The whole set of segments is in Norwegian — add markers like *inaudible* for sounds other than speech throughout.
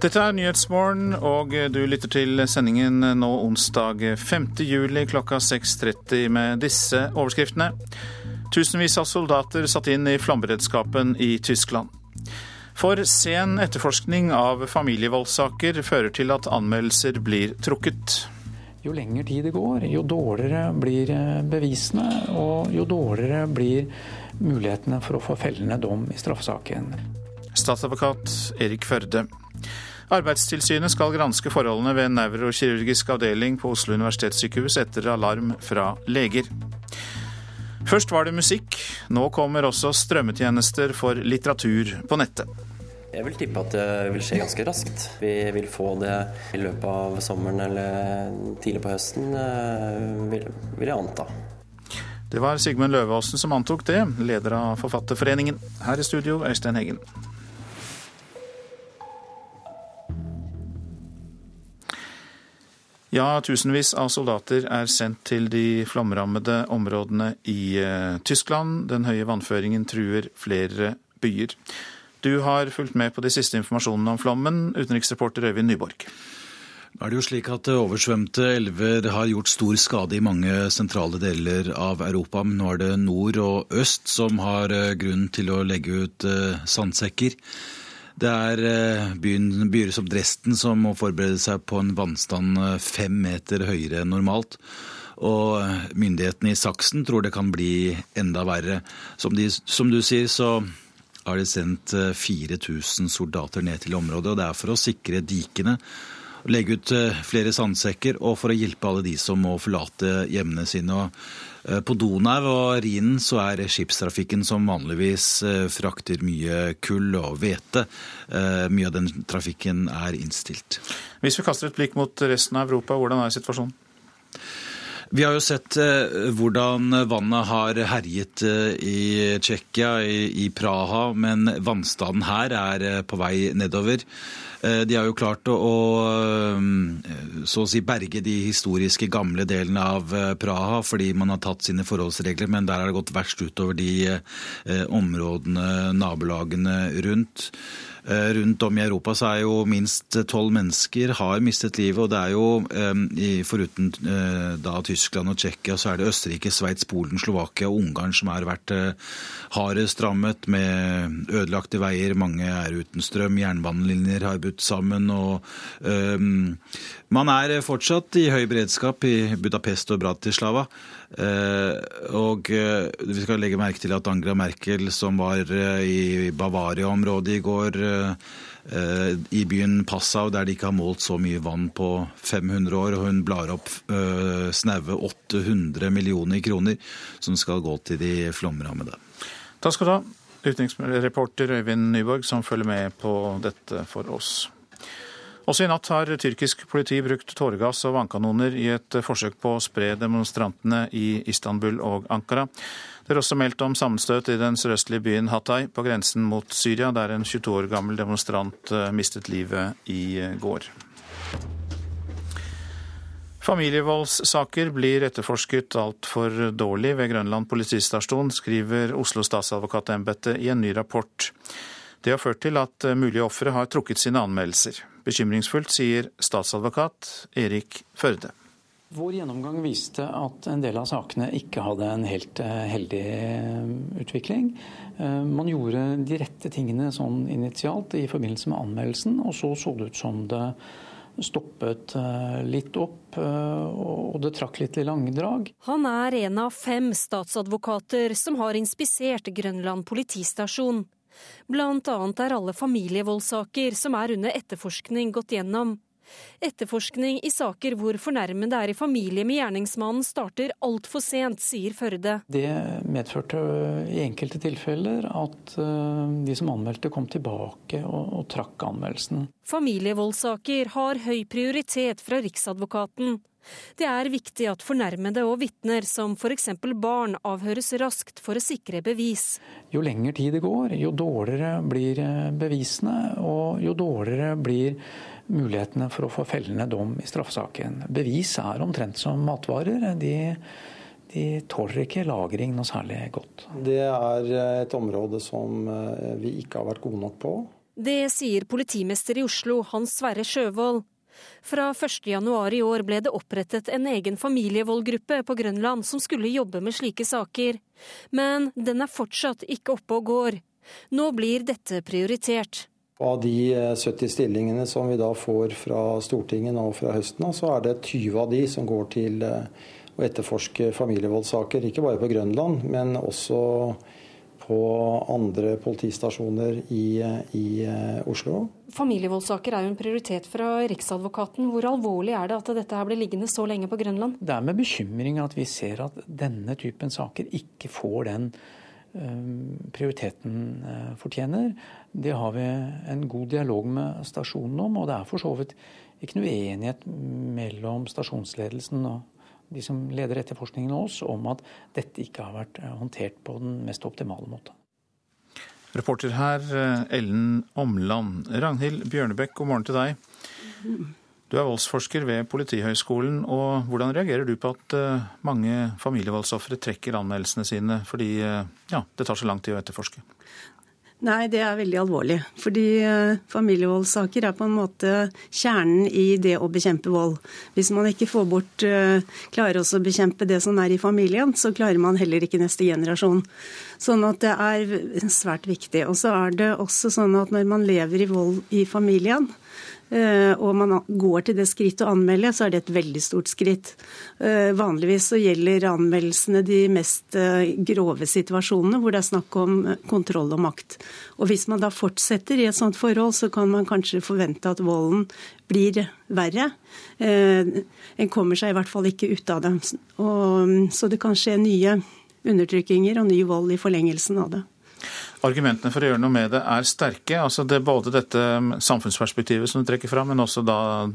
Dette er Nyhetsmorgen, og du lytter til sendingen nå onsdag 5. juli klokka 6.30 med disse overskriftene. Tusenvis av soldater satt inn i flomberedskapen i Tyskland. For sen etterforskning av familievoldssaker fører til at anmeldelser blir trukket. Jo lengre tid det går, jo dårligere blir bevisene, og jo dårligere blir mulighetene for å få fellende dom i straffesaken. Statsadvokat Erik Førde. Arbeidstilsynet skal granske forholdene ved nevrokirurgisk avdeling på Oslo universitetssykehus etter alarm fra leger. Først var det musikk, nå kommer også strømmetjenester for litteratur på nettet. Jeg vil tippe at det vil skje ganske raskt. Vi vil få det i løpet av sommeren eller tidlig på høsten, eh, vil, vil jeg anta. Det var Sigmund Løveåsen som antok det, leder av Forfatterforeningen. Her i studio, Øystein Heggen. Ja, tusenvis av soldater er sendt til de flomrammede områdene i eh, Tyskland. Den høye vannføringen truer flere byer. Du har fulgt med på de siste informasjonene om flommen, utenriksreporter Øyvind Nyborg. Nå er det jo slik at Oversvømte elver har gjort stor skade i mange sentrale deler av Europa. Men nå er det nord og øst som har eh, grunn til å legge ut eh, sandsekker. Det er eh, byen, byer som Dresden som må forberede seg på en vannstand eh, fem meter høyere enn normalt. Og eh, myndighetene i Saksen tror det kan bli enda verre. Som, de, som du sier, så har de sendt 4000 soldater ned til området. og Det er for å sikre dikene, legge ut flere sandsekker og for å hjelpe alle de som må forlate hjemmene sine. og på Donau og Rhinen så er skipstrafikken som vanligvis eh, frakter mye kull og hvete. Eh, mye av den trafikken er innstilt. Hvis vi kaster et blikk mot resten av Europa, hvordan er situasjonen? Vi har jo sett hvordan vannet har herjet i Tsjekkia, i Praha, men vannstanden her er på vei nedover. Eh, de har jo klart å, å eh, så å si berge de historiske gamle delene av eh, Praha fordi man har tatt sine forholdsregler, men der har det gått verst utover de områdene, nabolagene rundt. Eh, rundt om i Europa så er jo minst tolv mennesker har mistet livet. Og det er jo, eh, foruten eh, da Tyskland og Tsjekkia, så er det Østerrike, Sveits, Polen, Slovakia og Ungarn som har vært hardest rammet med ødelagte veier. Mange er uten strøm, jernbanelinjer har budt sammen. og um, Man er fortsatt i høy beredskap i Budapest og Bratislava. Uh, og uh, vi skal legge merke til at Angela Merkel, som var uh, i Bavaria-området i går, Eh, i byen Passau, der de ikke har målt så mye vann på 500 år. og Hun blar opp eh, snaue 800 millioner kroner som skal gå til de flomrammede. Takk skal du ha, utenriksreporter Øyvind Nyborg, som følger med på dette for oss. Også i natt har tyrkisk politi brukt tåregass og vannkanoner i et forsøk på å spre demonstrantene i Istanbul og Ankara. Det er også meldt om sammenstøt i den sørøstlige byen Hatay på grensen mot Syria, der en 22 år gammel demonstrant eh, mistet livet i eh, går. Familievoldssaker blir etterforsket altfor dårlig ved Grønland politistasjon, skriver Oslo statsadvokatembete i en ny rapport. Det har ført til at eh, mulige ofre har trukket sine anmeldelser. Bekymringsfullt, sier statsadvokat Erik Førde. Vår gjennomgang viste at en del av sakene ikke hadde en helt eh, heldig eh, utvikling. Eh, man gjorde de rette tingene sånn initialt i forbindelse med anmeldelsen, og så så det ut som det stoppet litt opp, og det trakk litt i langdrag. Han er en av fem statsadvokater som har inspisert Grønland politistasjon. Blant annet er alle familievoldssaker som er under etterforskning gått gjennom. Etterforskning i saker hvor fornærmede er i familie med gjerningsmannen starter altfor sent, sier Førde. Det medførte i enkelte tilfeller at eh, de som anmeldte kom tilbake og, og trakk anmeldelsen. Familievoldssaker har høy prioritet fra Riksadvokaten. Det er viktig at fornærmede og vitner, som f.eks. barn, avhøres raskt for å sikre bevis. Jo lengre tid det går, jo dårligere blir eh, bevisene, og jo dårligere blir mulighetene for å få fellende dom i straffesaken. Bevis er omtrent som matvarer. De, de tåler ikke lagring noe særlig godt. Det er et område som eh, vi ikke har vært gode nok på. Det sier politimester i Oslo, Hans Sverre Sjøvold. Fra 1.1 i år ble det opprettet en egen familievoldgruppe på Grønland som skulle jobbe med slike saker. Men den er fortsatt ikke oppe og går. Nå blir dette prioritert. Av de 70 eh, stillingene som vi da får fra Stortinget nå fra høsten av, så er det 20 av de som går til eh, å etterforske familievoldssaker. Ikke bare på Grønland, men også på andre politistasjoner i, i eh, Oslo. Familievoldssaker er jo en prioritet fra Riksadvokaten. Hvor alvorlig er det at dette her blir liggende så lenge på Grønland? Det er med bekymring at vi ser at denne typen saker ikke får den prioriteten fortjener. Det har vi en god dialog med stasjonen om, og det er for så vidt ikke noe uenighet mellom stasjonsledelsen og de som leder etterforskningen og oss, om at dette ikke har vært håndtert på den mest optimale måten. Reporter her, eh, Ellen Omland. Ragnhild Bjørnebekk, god morgen til deg. Du er voldsforsker ved Politihøgskolen. og Hvordan reagerer du på at eh, mange familievoldsofre trekker anmeldelsene sine fordi eh, ja, det tar så lang tid å etterforske? Nei, det er veldig alvorlig. Fordi uh, familievoldssaker er på en måte kjernen i det å bekjempe vold. Hvis man ikke får bort, uh, klarer også å bekjempe det som er i familien, så klarer man heller ikke neste generasjon. Sånn at det er svært viktig. Og så er det også sånn at når man lever i vold i familien, Eh, og man går til det skrittet å anmelde, så er det et veldig stort skritt. Eh, vanligvis så gjelder anmeldelsene de mest eh, grove situasjonene, hvor det er snakk om kontroll og makt. Og hvis man da fortsetter i et sånt forhold, så kan man kanskje forvente at volden blir verre. En kommer seg i hvert fall ikke ut av det. Og, så det kan skje nye undertrykkinger og ny vold i forlengelsen av det. Argumentene for å gjøre noe med det er sterke. altså det er Både dette samfunnsperspektivet som du trekker fram, men også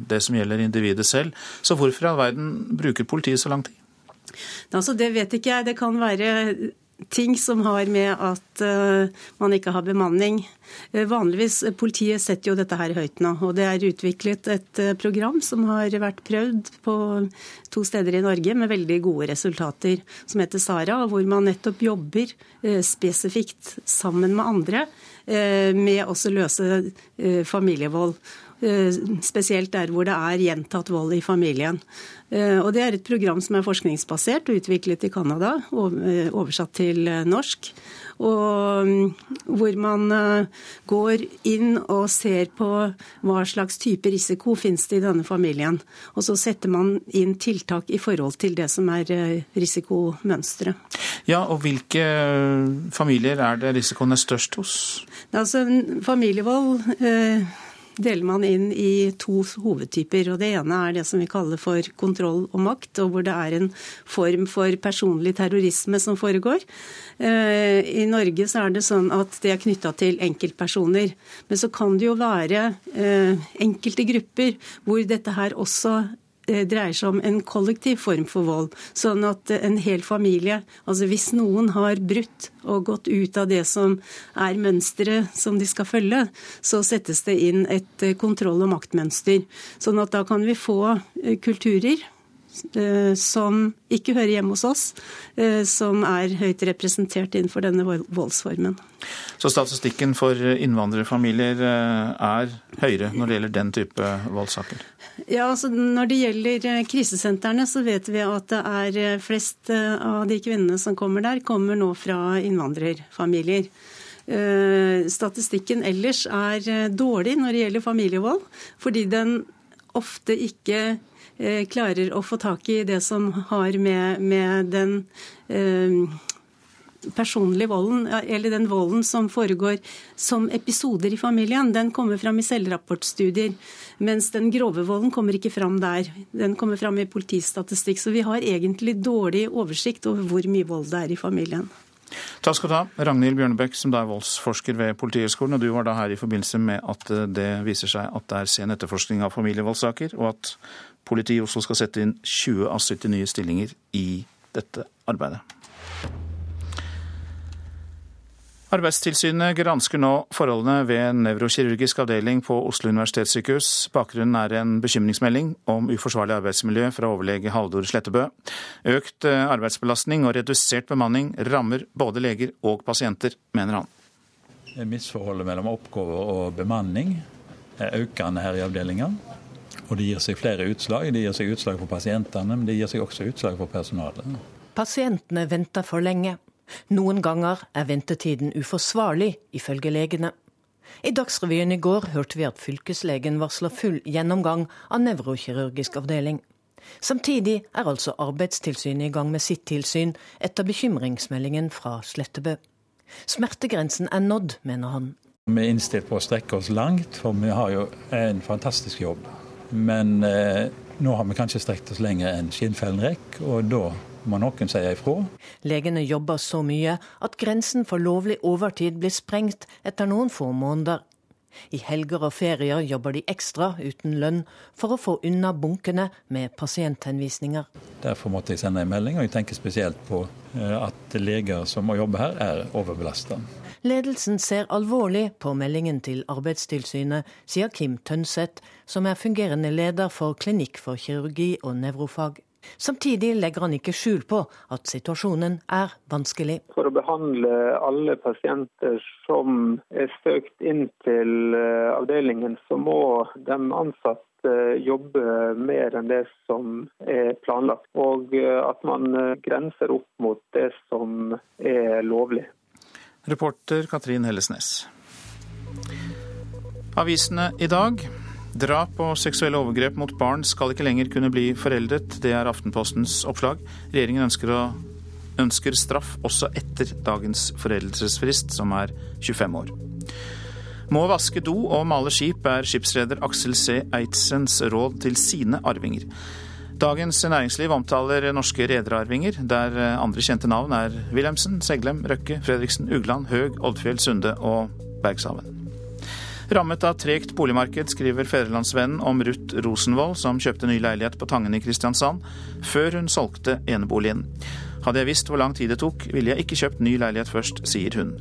det som gjelder individet selv. Så hvorfor i all verden bruker politiet så lang tid? Altså, det vet ikke jeg. Det kan være ting som har med at uh, man ikke har bemanning. Uh, vanligvis, uh, Politiet setter jo dette her høyt nå. og Det er utviklet et program som har vært prøvd på to steder i Norge med veldig gode resultater, som heter SARA, hvor man nettopp jobber spesifikt sammen med andre med å løse familievold. Spesielt der hvor det er gjentatt vold i familien. Eh, og Det er et program som er forskningsbasert og utviklet i Canada, eh, oversatt til eh, norsk. Og mm, hvor man går inn og ser på hva slags type risiko finnes det i denne familien. Og så setter man inn tiltak i forhold til det som er risikomønsteret. Ja, og hvilke familier er det risikoen er størst hos? Altså, familievold deler man inn i to hovedtyper. og Det ene er det som vi kaller for kontroll og makt, og hvor det er en form for personlig terrorisme som foregår. Eh, I Norge så er det sånn at det er knytta til enkeltpersoner. Men så kan det jo være eh, enkelte grupper hvor dette her også dreier seg om en kollektiv form for vold. Sånn at en hel familie Altså hvis noen har brutt og gått ut av det som er mønsteret som de skal følge, så settes det inn et eh, kontroll- og maktmønster. Sånn at da kan vi få eh, kulturer Eh, som ikke hører hjemme hos oss, eh, som er høyt representert innenfor denne voldsformen. Så statistikken for innvandrerfamilier eh, er høyere når det gjelder den type voldssaker? Ja, altså Når det gjelder krisesentrene, så vet vi at det er flest av de kvinnene som kommer der, kommer nå fra innvandrerfamilier. Statistikken ellers er dårlig når det gjelder familievold, fordi den ofte ikke Eh, klarer å få tak i det som har med, med den eh, personlige volden, eller den volden som foregår som episoder i familien, den kommer fram i selvrapportstudier. Mens den grove volden kommer ikke fram der. Den kommer fram i politistatistikk. Så vi har egentlig dårlig oversikt over hvor mye vold det er i familien. Takk skal du ha, Ragnhild Bjørnebekk, som da er voldsforsker ved Politihøgskolen. Og du var da her i forbindelse med at det viser seg at det er sen etterforskning av familievoldssaker, og at Politiet i Oslo skal sette inn 20 av 70 nye stillinger i dette arbeidet. Arbeidstilsynet gransker nå forholdene ved nevrokirurgisk avdeling på Oslo universitetssykehus. Bakgrunnen er en bekymringsmelding om uforsvarlig arbeidsmiljø fra overlege Haldor Slettebø. Økt eh, arbeidsbelastning og redusert bemanning rammer både leger og pasienter, mener han. Misforholdet mellom oppgaver og bemanning er økende her i avdelinga. Og det gir seg flere utslag. Det gir seg utslag for pasientene, men det gir seg også utslag for personalet. Pasientene venter for lenge. Noen ganger er ventetiden uforsvarlig, ifølge legene. I Dagsrevyen i går hørte vi at fylkeslegen varsler full gjennomgang av nevrokirurgisk avdeling. Samtidig er altså Arbeidstilsynet i gang med sitt tilsyn etter bekymringsmeldingen fra Slettebø. Smertegrensen er nådd, mener han. Vi er innstilt på å strekke oss langt, for vi har jo en fantastisk jobb. Men eh, nå har vi kanskje strekt oss lenger enn skinnfellen rekk, og da må noen si ifra. Legene jobber så mye at grensen for lovlig overtid blir sprengt etter noen få måneder. I helger og ferier jobber de ekstra uten lønn for å få unna bunkene med pasienthenvisninger. Derfor måtte jeg sende en melding, og jeg tenker spesielt på eh, at leger som må jobbe her, er overbelasta. Ledelsen ser alvorlig på meldingen til Arbeidstilsynet, sier Kim Tønseth, som er fungerende leder for Klinikk for kirurgi og nevrofag. Samtidig legger han ikke skjul på at situasjonen er vanskelig. For å behandle alle pasienter som er søkt inn til eh, avdelingen, så må de ansatte jobbe mer enn det som er planlagt. Og eh, at man eh, grenser opp mot det som er lovlig. Reporter Katrin Hellesnes. Avisene i dag. Drap og seksuelle overgrep mot barn skal ikke lenger kunne bli foreldet. Det er Aftenpostens oppslag. Regjeringen ønsker, å, ønsker straff også etter dagens foreldelsesfrist, som er 25 år. Må vaske do og male skip, er skipsreder Aksel C. Eidsens råd til sine arvinger. Dagens Næringsliv omtaler norske rederarvinger, der andre kjente navn er Wilhelmsen, Seglem, Røkke, Fredriksen, Ugland, Høg, Oddfjell, Sunde og Bergshaven. Rammet av tregt boligmarked, skriver Fedrelandsvennen om Ruth Rosenvold, som kjøpte ny leilighet på Tangen i Kristiansand, før hun solgte eneboligen. Hadde jeg visst hvor lang tid det tok, ville jeg ikke kjøpt ny leilighet først, sier hun.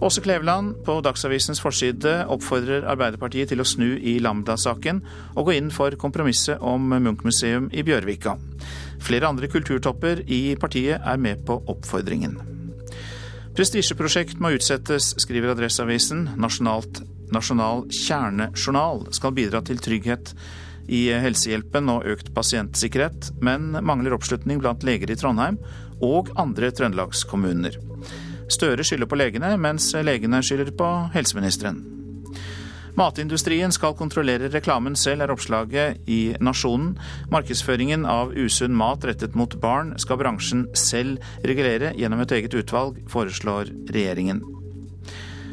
Åse Kleveland på Dagsavisens forside oppfordrer Arbeiderpartiet til å snu i Lambda-saken og gå inn for kompromisset om Munch-museum i Bjørvika. Flere andre kulturtopper i partiet er med på oppfordringen. Prestisjeprosjekt må utsettes, skriver Adresseavisen. Nasjonalt, nasjonal kjernejournal skal bidra til trygghet i helsehjelpen og økt pasientsikkerhet, men mangler oppslutning blant leger i Trondheim og andre trøndelagskommuner. Støre skylder på legene, mens legene skylder på helseministeren. Matindustrien skal kontrollere reklamen selv, er oppslaget i Nasjonen. Markedsføringen av usunn mat rettet mot barn skal bransjen selv regulere gjennom et eget utvalg, foreslår regjeringen.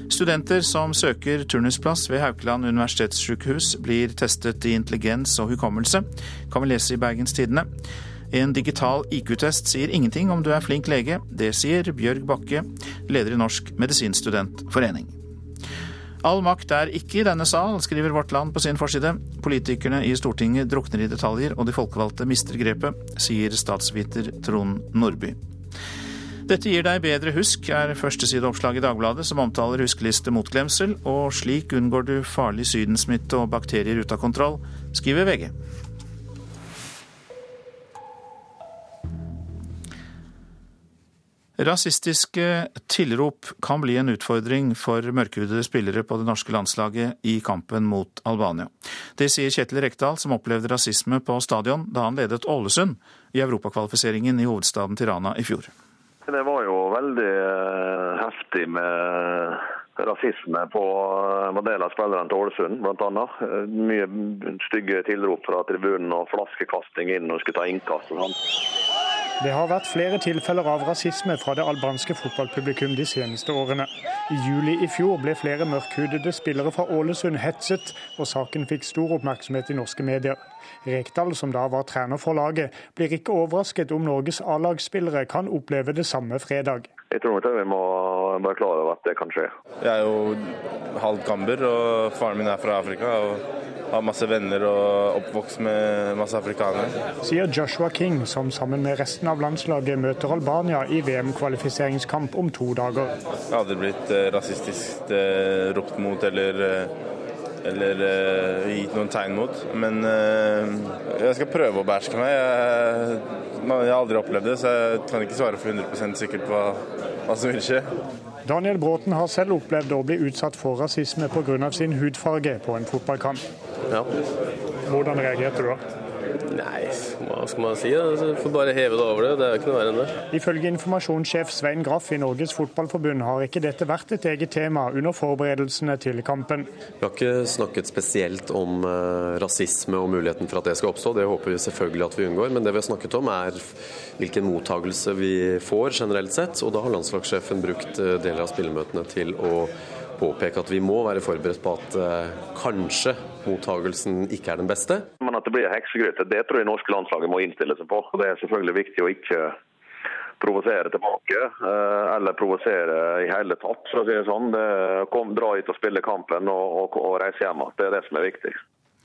Studenter som søker turnusplass ved Haukeland universitetssykehus, blir testet i intelligens og hukommelse, kan vi lese i Bergens Tidende. En digital IQ-test sier ingenting om du er flink lege. Det sier Bjørg Bakke, leder i Norsk medisinstudentforening. All makt er ikke i denne sal, skriver Vårt Land på sin forside. Politikerne i Stortinget drukner i detaljer, og de folkevalgte mister grepet, sier statsviter Trond Nordby. Dette gir deg bedre husk, er førstesideoppslag i Dagbladet, som omtaler huskeliste mot glemsel, og slik unngår du farlig sydensmitte og bakterier ute av kontroll, skriver VG. Rasistiske tilrop kan bli en utfordring for mørkhudede spillere på det norske landslaget i kampen mot Albania. Det sier Kjetil Rekdal, som opplevde rasisme på stadion da han ledet Ålesund i europakvalifiseringen i hovedstaden Tirana i fjor. Det var jo veldig eh, heftig med rasisme på en del av spillerne til Ålesund, bl.a. Mye stygge tilrop fra tribunen og flaskekasting inn når de skulle ta innkast. og sånn. Det har vært flere tilfeller av rasisme fra det albanske fotballpublikum de seneste årene. I juli i fjor ble flere mørkhudede spillere fra Ålesund hetset, og saken fikk stor oppmerksomhet i norske medier. Rekdal, som da var trener for laget, blir ikke overrasket om Norges A-lagsspillere kan oppleve det samme fredag. Jeg tror nok vi må være klar over at det kan skje. Jeg er jo halvt gamber, og faren min er fra Afrika. og har masse venner og oppvokst med masse afrikanere. Sier Joshua King, som sammen med resten av landslaget møter Albania i VM-kvalifiseringskamp om to dager. Jeg hadde blitt rasistisk ropt mot eller eller uh, gitt noen tegn mot. Men uh, jeg skal prøve å beherske meg. Jeg, jeg, har aldri opplevd det, så jeg kan ikke svare for 100 sikkert på hva som vil skje. Daniel Bråten har selv opplevd å bli utsatt for rasisme pga. sin hudfarge på en fotballkamp. Ja. Hvordan reagerte du da? Nei, hva skal man si? da? Altså, får bare heve det over det. Det er ikke noe verre enn det. Ifølge informasjonssjef Svein Graff i Norges Fotballforbund har ikke dette vært et eget tema under forberedelsene til kampen. Vi har ikke snakket spesielt om uh, rasisme og muligheten for at det skal oppstå. Det håper vi selvfølgelig at vi unngår. Men det vi har snakket om er hvilken mottagelse vi får generelt sett. Og da har landslagssjefen brukt uh, deler av spillemøtene til å påpeke at vi må være forberedt på at uh, kanskje mottagelsen ikke er den beste. Men at det blir heksegryte, det tror jeg norske landslaget må innstille seg på. Det er selvfølgelig viktig å ikke provosere tilbake, eh, eller provosere i hele tatt. for å si det sånn. Det, kom, dra hit og spille kampen og, og, og reise hjem igjen. Det er det som er viktig.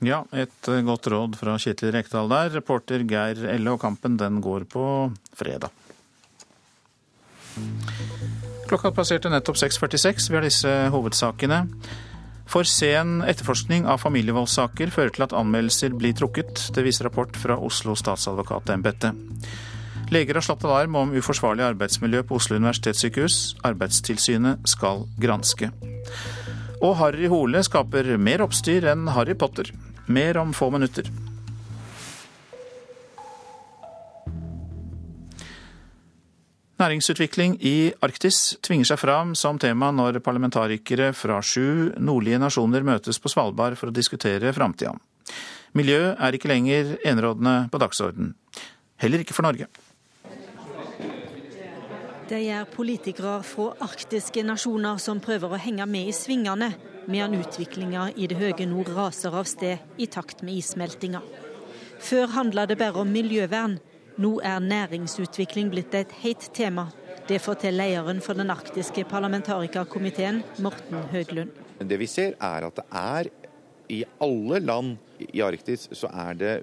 Ja, et eh, godt råd fra Kjetil Rekdal der. Reporter Geir Elle, og kampen den går på fredag. Klokka passerte nettopp 6.46. Vi har disse hovedsakene. For sen etterforskning av familievoldssaker fører til at anmeldelser blir trukket. Det viser rapport fra Oslo statsadvokatembete. Leger har slått alarm om uforsvarlig arbeidsmiljø på Oslo universitetssykehus. Arbeidstilsynet skal granske. Og Harry Hole skaper mer oppstyr enn Harry Potter. Mer om få minutter. Næringsutvikling i Arktis tvinger seg fram som tema når parlamentarikere fra sju nordlige nasjoner møtes på Svalbard for å diskutere framtida. Miljø er ikke lenger enerådende på dagsorden. Heller ikke for Norge. Det er politikere fra arktiske nasjoner som prøver å henge med i svingene, medan utviklinga i det høye nord raser av sted i takt med issmeltinga. Før handla det bare om miljøvern. Nå er næringsutvikling blitt et heit tema. Det forteller lederen for den arktiske parlamentarikerkomiteen, Morten Høglund. Det vi ser er at det er i alle land i Arktis så er det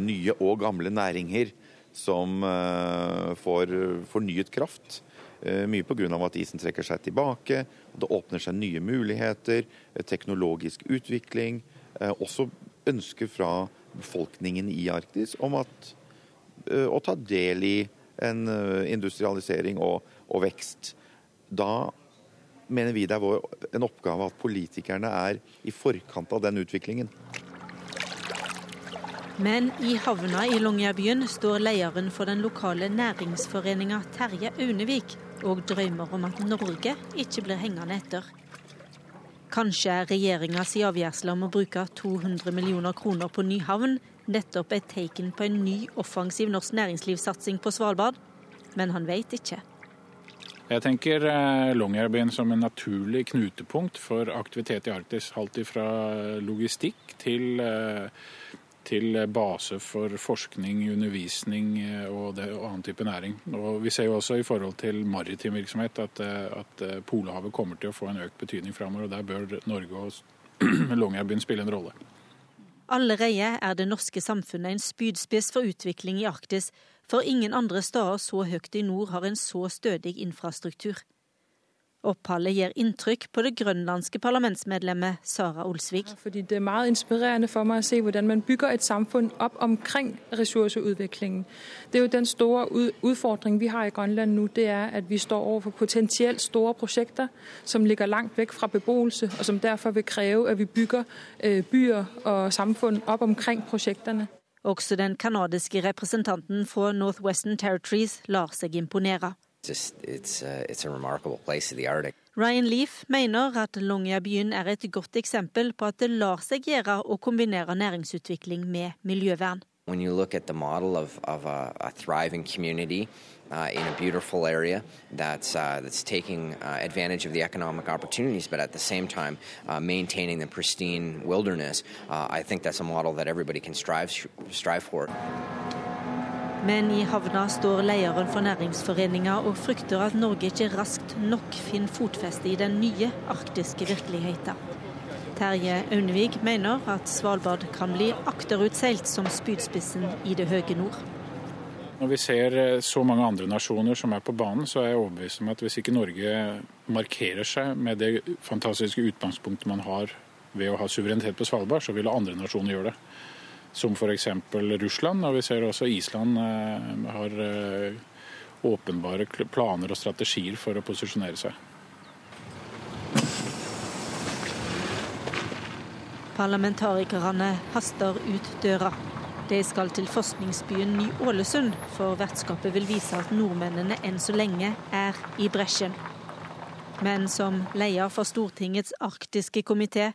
nye og gamle næringer som uh, får fornyet kraft. Uh, mye pga. at isen trekker seg tilbake. Det åpner seg nye muligheter, teknologisk utvikling. Også ønsker fra befolkningen i Arktis om at å ta del i en industrialisering og, og vekst. Da mener vi det er vår, en oppgave at politikerne er i forkant av den utviklingen. Men i havna i Longyearbyen står lederen for den lokale næringsforeninga Terje Aunevik og drømmer om at Norge ikke blir hengende etter. Kanskje er regjeringas avgjørelse om å bruke 200 millioner kroner på ny havn nettopp et tegn på en ny offensiv norsk næringslivssatsing på Svalbard, men han vet ikke. Jeg tenker eh, Longyearbyen som en naturlig knutepunkt for aktivitet i Arktis. Alt fra logistikk til, eh, til base for forskning, undervisning eh, og, det, og, annen type næring. Og Vi ser jo også i forhold til maritim virksomhet at, at Polhavet kommer til å få en økt betydning framover. og Der bør Norge og *clears throat* Longyearbyen spille en rolle. Allerede er det norske samfunnet en spydspiss for utvikling i Arktis, for ingen andre steder så høyt i nord har en så stødig infrastruktur. Oppholdet gir inntrykk på det grønlandske parlamentsmedlemmet Sara Olsvik. Fordi det er meget inspirerende for meg å se hvordan man bygger et samfunn opp omkring ressursutviklingen. Det er jo den store utfordringen vi har i Grønland nå, det er at vi står overfor potensielt store prosjekter som ligger langt vekk fra beboelse, og som derfor vil kreve at vi bygger øh, byer og samfunn opp omkring prosjektene. Også den canadiske representanten fra Northwestern Territories lar seg imponere. Just, it's, uh, it's. Ryan Leaf mener at Longyearbyen er et godt eksempel på at det lar seg gjøre å kombinere næringsutvikling med miljøvern. When you look at the model of, of a, a thriving community uh, in a beautiful area that's, uh, that's taking uh, advantage of the economic opportunities, but at the same time uh, maintaining the pristine wilderness, uh, I think that's a model that everybody can strive, strive for. Men i havna står lederen for næringsforeninga og frykter at Norge ikke raskt nok finner fotfeste i den nye arktiske virkeligheten. Terje Aunevig mener at Svalbard kan bli akterutseilt som spydspissen i det høye nord. Når vi ser eh, så mange andre nasjoner som er på banen, så er jeg overbevist om at hvis ikke Norge markerer seg med det fantastiske utgangspunktet man har ved å ha suverenitet på Svalbard, så vil andre nasjoner gjøre det som f.eks. Russland. Og vi ser også Island eh, har eh, åpenbare planer og strategier for å posisjonere seg. Parlamentarikerne haster ut døra. De skal til forskningsbyen Ny-Ålesund, for vertskapet vil vise at nordmennene enn så lenge er i bresjen. Men som leder for Stortingets arktiske komité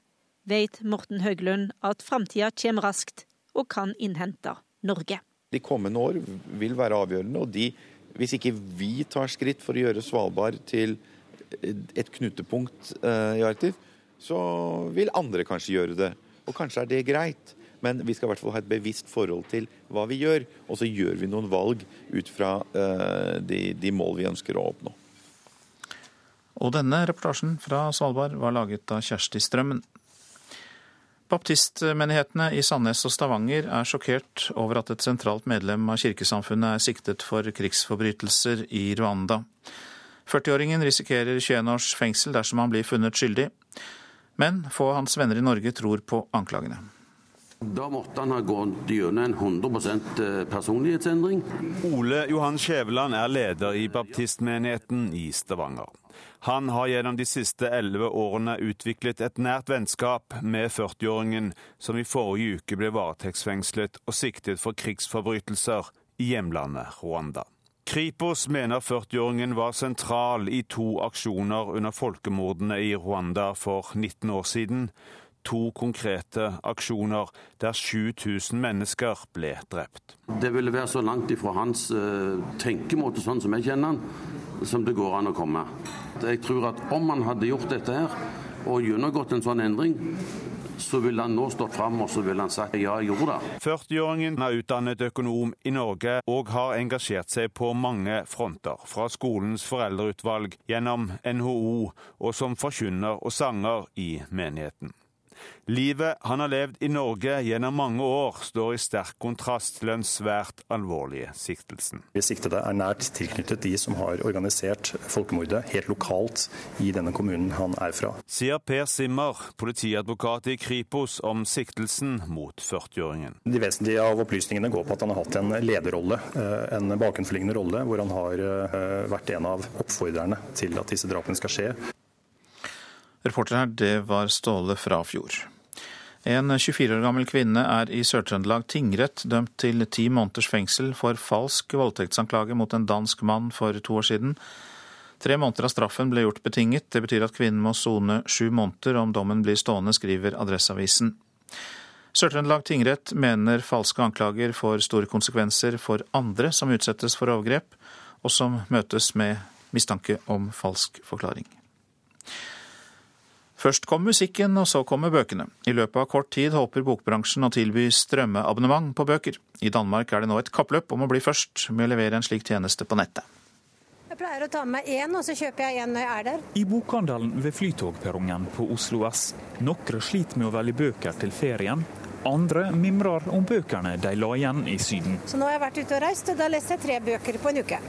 vet Morten Høglund at framtida kommer raskt og kan innhente Norge. De kommende år vil være avgjørende, og de, hvis ikke vi tar skritt for å gjøre Svalbard til et knutepunkt eh, i Arktis, så vil andre kanskje gjøre det. Og kanskje er det greit. Men vi skal i hvert fall ha et bevisst forhold til hva vi gjør, og så gjør vi noen valg ut fra uh, de, de, mål vi ønsker å oppnå. Og denne reportasjen fra Svalbard var laget av Kjersti Strømmen. Baptistmenighetene i Sandnes og Stavanger er sjokkert over at et sentralt medlem av kirkesamfunnet er siktet for krigsforbrytelser i Rwanda. 40-åringen risikerer 21 års fengsel dersom han blir funnet skyldig, men få av hans venner i Norge tror på anklagene. Da måtte han ha gått gjennom en 100 eh, personlighetsendring. Ole Johan Skjæveland er leder i baptistmenigheten i Stavanger. Han har gjennom de siste elleve årene utviklet et nært vennskap med 40-åringen som i forrige uke ble varetektsfengslet og siktet for krigsforbrytelser i hjemlandet Rwanda. Kripos mener 40-åringen var sentral i to aksjoner under folkemordene i Rwanda for 19 år siden to konkrete aksjoner der 7000 mennesker ble drept. Det ville være så langt ifra hans uh, tenkemåte, sånn som jeg kjenner han, som det går an å komme. Jeg tror at om han hadde gjort dette her, og gjennomgått en sånn endring, så ville han nå stått fram og så ville han sagt ja, jeg gjorde det. 40-åringen er utdannet økonom i Norge og har engasjert seg på mange fronter. Fra skolens foreldreutvalg, gjennom NHO og som forkynner og sanger i menigheten. Livet han har levd i Norge gjennom mange år, står i sterk kontrast til den svært alvorlige siktelsen. De siktede er nært tilknyttet de som har organisert folkemordet helt lokalt i denne kommunen han er fra. Sier Per Simmer, politiadvokat i Kripos, om siktelsen mot 40-åringen. De vesentlige av opplysningene går på at han har hatt en lederrolle, eh, en bakenforliggende rolle, hvor han har eh, vært en av oppfordrerne til at disse drapene skal skje. Reporter her, det var Ståle Frafjord. En 24 år gammel kvinne er i Sør-Trøndelag tingrett dømt til ti måneders fengsel for falsk voldtektsanklage mot en dansk mann for to år siden. Tre måneder av straffen ble gjort betinget. Det betyr at kvinnen må sone sju måneder om dommen blir stående, skriver Adresseavisen. Sør-Trøndelag tingrett mener falske anklager får store konsekvenser for andre som utsettes for overgrep, og som møtes med mistanke om falsk forklaring. Først kom musikken, og så kommer bøkene. I løpet av kort tid håper bokbransjen å tilby strømmeabonnement på bøker. I Danmark er det nå et kappløp om å bli først med å levere en slik tjeneste på nettet. Jeg pleier å ta med meg én, og så kjøper jeg én når jeg er der. I bokhandelen ved flytogperrongen på Oslo S. Noen sliter med å velge bøker til ferien. Andre mimrer om bøkene de la igjen i Syden. Så nå har jeg vært ute og reist, og da leser jeg tre bøker på en uke.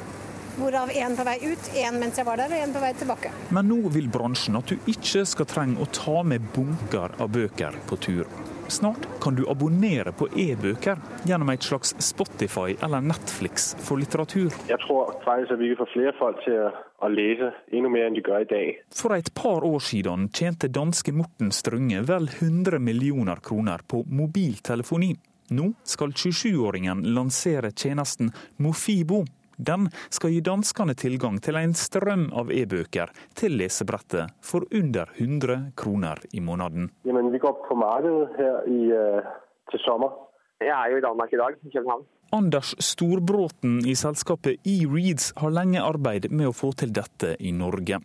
Hvorav én på vei ut, én mens jeg var der, og én på vei tilbake. Men nå vil bransjen at du ikke skal trenge å ta med bunker av bøker på tur. Snart kan du abonnere på e-bøker gjennom et slags Spotify eller Netflix for litteratur. Jeg tror faktisk at vi får flere folk til å lese enda mer enn de gjør i dag. For et par år siden tjente danske Morten Strønge vel 100 millioner kroner på mobiltelefoni. Nå skal 27-åringen lansere tjenesten Mofibo, den skal gi danskene tilgang til en strøm av e-bøker til lesebrettet for under 100 kroner i måneden. Jamen, vi går på markedet her i, uh, til sommer. Jeg er jo i Danmark i dag, i København. Anders Storbråten i selskapet eReads har lenge arbeidet med å få til dette i Norge.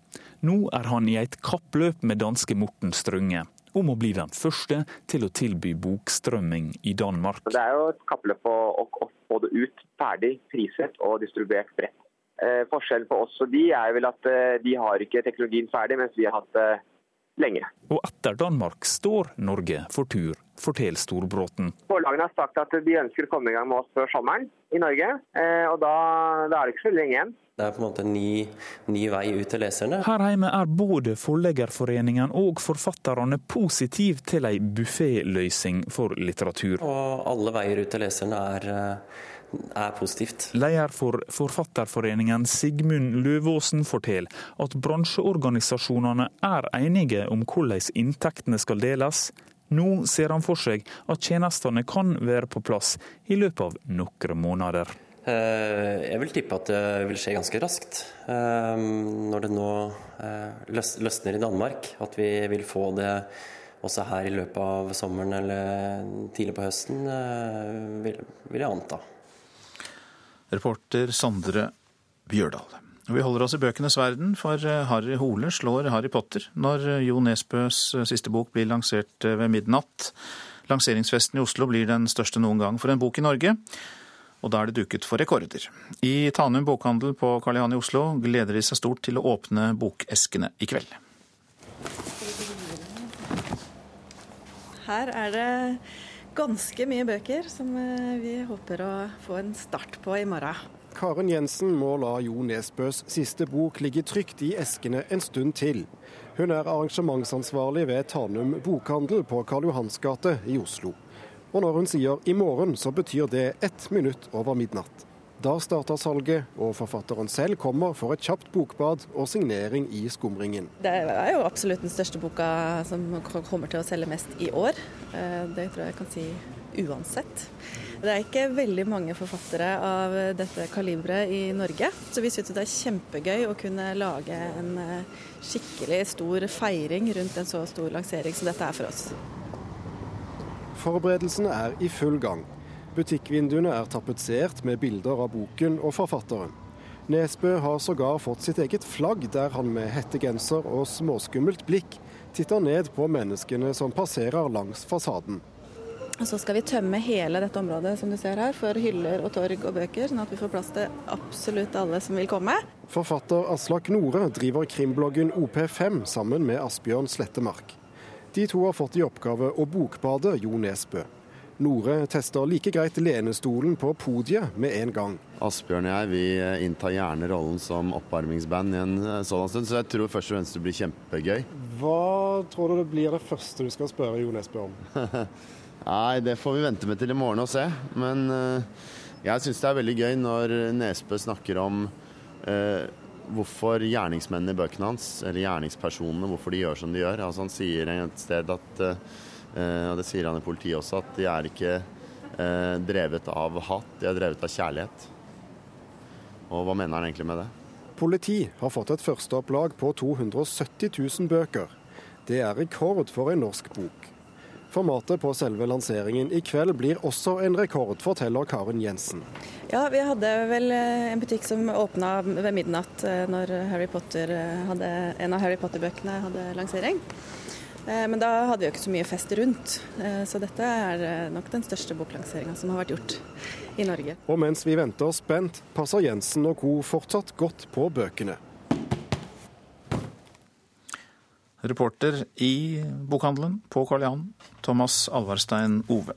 Nå er han i et kappløp med danske Morten Strønge om å bli den første til å tilby bokstrømming i Danmark. Det er jo et kappløp å, få det ut ferdig, priset og distribuert bredt. Eh, forskjellen på oss og de er vel at eh, de har ikke teknologien ferdig, mens vi har hatt det lenge. Og etter Danmark står Norge for tur, forteller Storbråten. Forlagene har sagt at de ønsker å komme i gang med oss før sommeren i Norge, eh, og da, da er det ikke så lenge igjen. Det er på en måte en ny, ny, vei ut til leserne. Her hjemme er både Forleggerforeningen og forfatterne positive til ei bufféløsning for litteratur. Og alle veier ut til leserne er, er positivt. Leder for Forfatterforeningen Sigmund Løvåsen forteller at bransjeorganisasjonene er enige om hvordan inntektene skal deles, Nå ser han for seg at tjenestene kan være på plass i løpet av noen måneder. Eh, jeg vil tippe at det vil skje ganske raskt. Eh, når det nå eh, løsner i Danmark, at vi vil få det også her i løpet av sommeren eller tidlig på høsten, vil, jeg anta. Reporter Sondre Bjørdal. Vi holder oss i bøkenes verden, for Harry Hole slår Harry Potter når Jo Nesbøs siste bok blir lansert ved midnatt. Lanseringsfesten i Oslo blir den største noen gang for en bok i Norge og da er det duket for rekorder. I Tanum bokhandel på Karl Johan i Oslo gleder de seg stort til å åpne bokeskene i kveld. Her er det ganske mye bøker som eh, vi håper å få en start på i morgen. Karen Jensen må la Jo Nesbøs siste bok ligge trygt i eskene en stund til. Hun er arrangementsansvarlig ved Tanum bokhandel på Karl Johans gate i Oslo. Og når hun sier 'i morgen', så betyr det ett minutt over midnatt. Da starter salget, og forfatteren selv kommer for et kjapt bokbad og signering i skumringen. Det er jo absolutt den største boka som kommer til å selge mest i år. Eh, det tror jeg jeg kan si uansett. Det er ikke veldig mange forfattere av dette kaliberet i Norge, så vi syns det er kjempegøy å kunne lage en eh, skikkelig stor feiring rundt en så stor lansering som dette er for oss. Forberedelsene er i full gang. Butikkvinduene er tapetsert med bilder av boken og forfatteren. Nesbø har sågar fått sitt eget flagg, der han med hettegenser og småskummelt blikk titter ned på menneskene som passerer langs fasaden. Så skal vi tømme hele dette området som du ser her, for hyller og torg og bøker, sånn at vi får plass til absolutt alle som vil komme. Forfatter Aslak Nore driver krimbloggen OP5 sammen med Asbjørn Slettemark. De to har fått i oppgave å bokbade Jo Nesbø. Nore tester like greit lenestolen på podiet med en gang. Asbjørn og jeg vi inntar gjerne rollen som oppvarmingsband i en eh, sånn stund, så jeg tror først og fremst det blir kjempegøy. Hva tror du det blir det første du skal spørre Jo Nesbø om? *laughs* Nei, det får vi vente med til i morgen og se. Men uh, jeg syns det er veldig gøy når Nesbø snakker om uh, hvorfor gjerningsmennene i bøkene hans, eller gjerningspersonene, hvorfor de gjør som de gjør. Altså Han sier et sted at, uh, og det sier han i politiet også, at de er ikke uh, drevet av hat, de er drevet av kjærlighet. Og hva mener han egentlig med det? Politi har fått et førsteopplag på 270 000 bøker. Det er rekord for en norsk bok. Formatet på selve lanseringen i kveld blir også en rekord, forteller Karen Jensen. Ja, vi hadde vel eh, en butikk som åpna ved midnatt eh, når Harry Potter eh, hadde, en av Harry Potter-bøkene hadde lansering. Men da hadde vi jo ikke så mye fest rundt, så dette er nok den største boklanseringa som har vært gjort i Norge. Og mens vi venter spent, passer Jensen og co. fortsatt godt på bøkene. Reporter i bokhandelen på Karl Johan, Thomas Alvarstein Ove.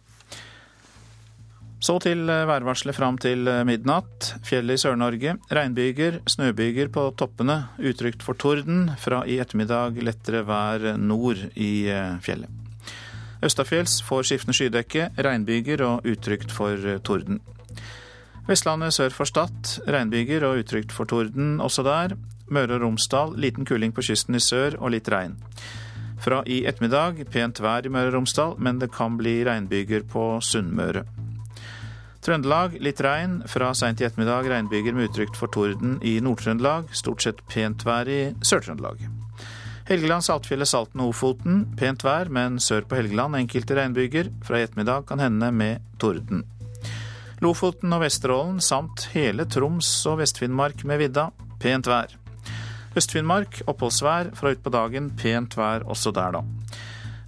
Så til værvarselet fram til midnatt. Fjellet i Sør-Norge. Regnbyger, snøbyger på toppene. Utrygt for torden. Fra i ettermiddag lettere vær nord i eh, fjellet. Østafjells får skiftende skydekke, regnbyger og utrygt for torden. Vestlandet sør for Stad. Regnbyger og utrygt for torden også der. Møre og Romsdal liten kuling på kysten i sør og litt regn. Fra i ettermiddag pent vær i Møre og Romsdal, men det kan bli regnbyger på Sunnmøre. Trøndelag litt regn. Fra seint i ettermiddag regnbyger med utrygt for torden i Nord-Trøndelag. Stort sett pent vær i Sør-Trøndelag. Helgeland, Saltfjellet, Salten og Ofoten. Pent vær, men sør på Helgeland enkelte regnbyger. Fra i ettermiddag kan hende med torden. Lofoten og Vesterålen samt hele Troms og Vest-Finnmark med vidda. Pent vær. Øst-Finnmark oppholdsvær, fra utpå dagen pent vær også der, da.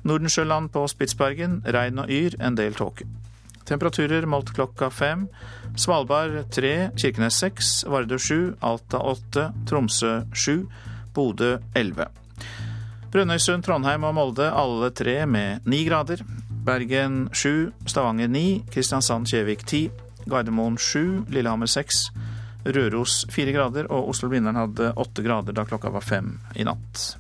Nordensjøland på Spitsbergen regn og yr, en del tåke. Temperaturer målt klokka fem. Svalbard tre, Kirkenes seks, Vardø sju, Alta åtte, Tromsø sju, Bodø elleve. Brønnøysund, Trondheim og Molde alle tre med ni grader. Bergen sju, Stavanger ni, Kristiansand-Kjevik ti, Gardermoen sju, Lillehammer seks, Røros fire grader, og Oslo-Blindern hadde åtte grader da klokka var fem i natt.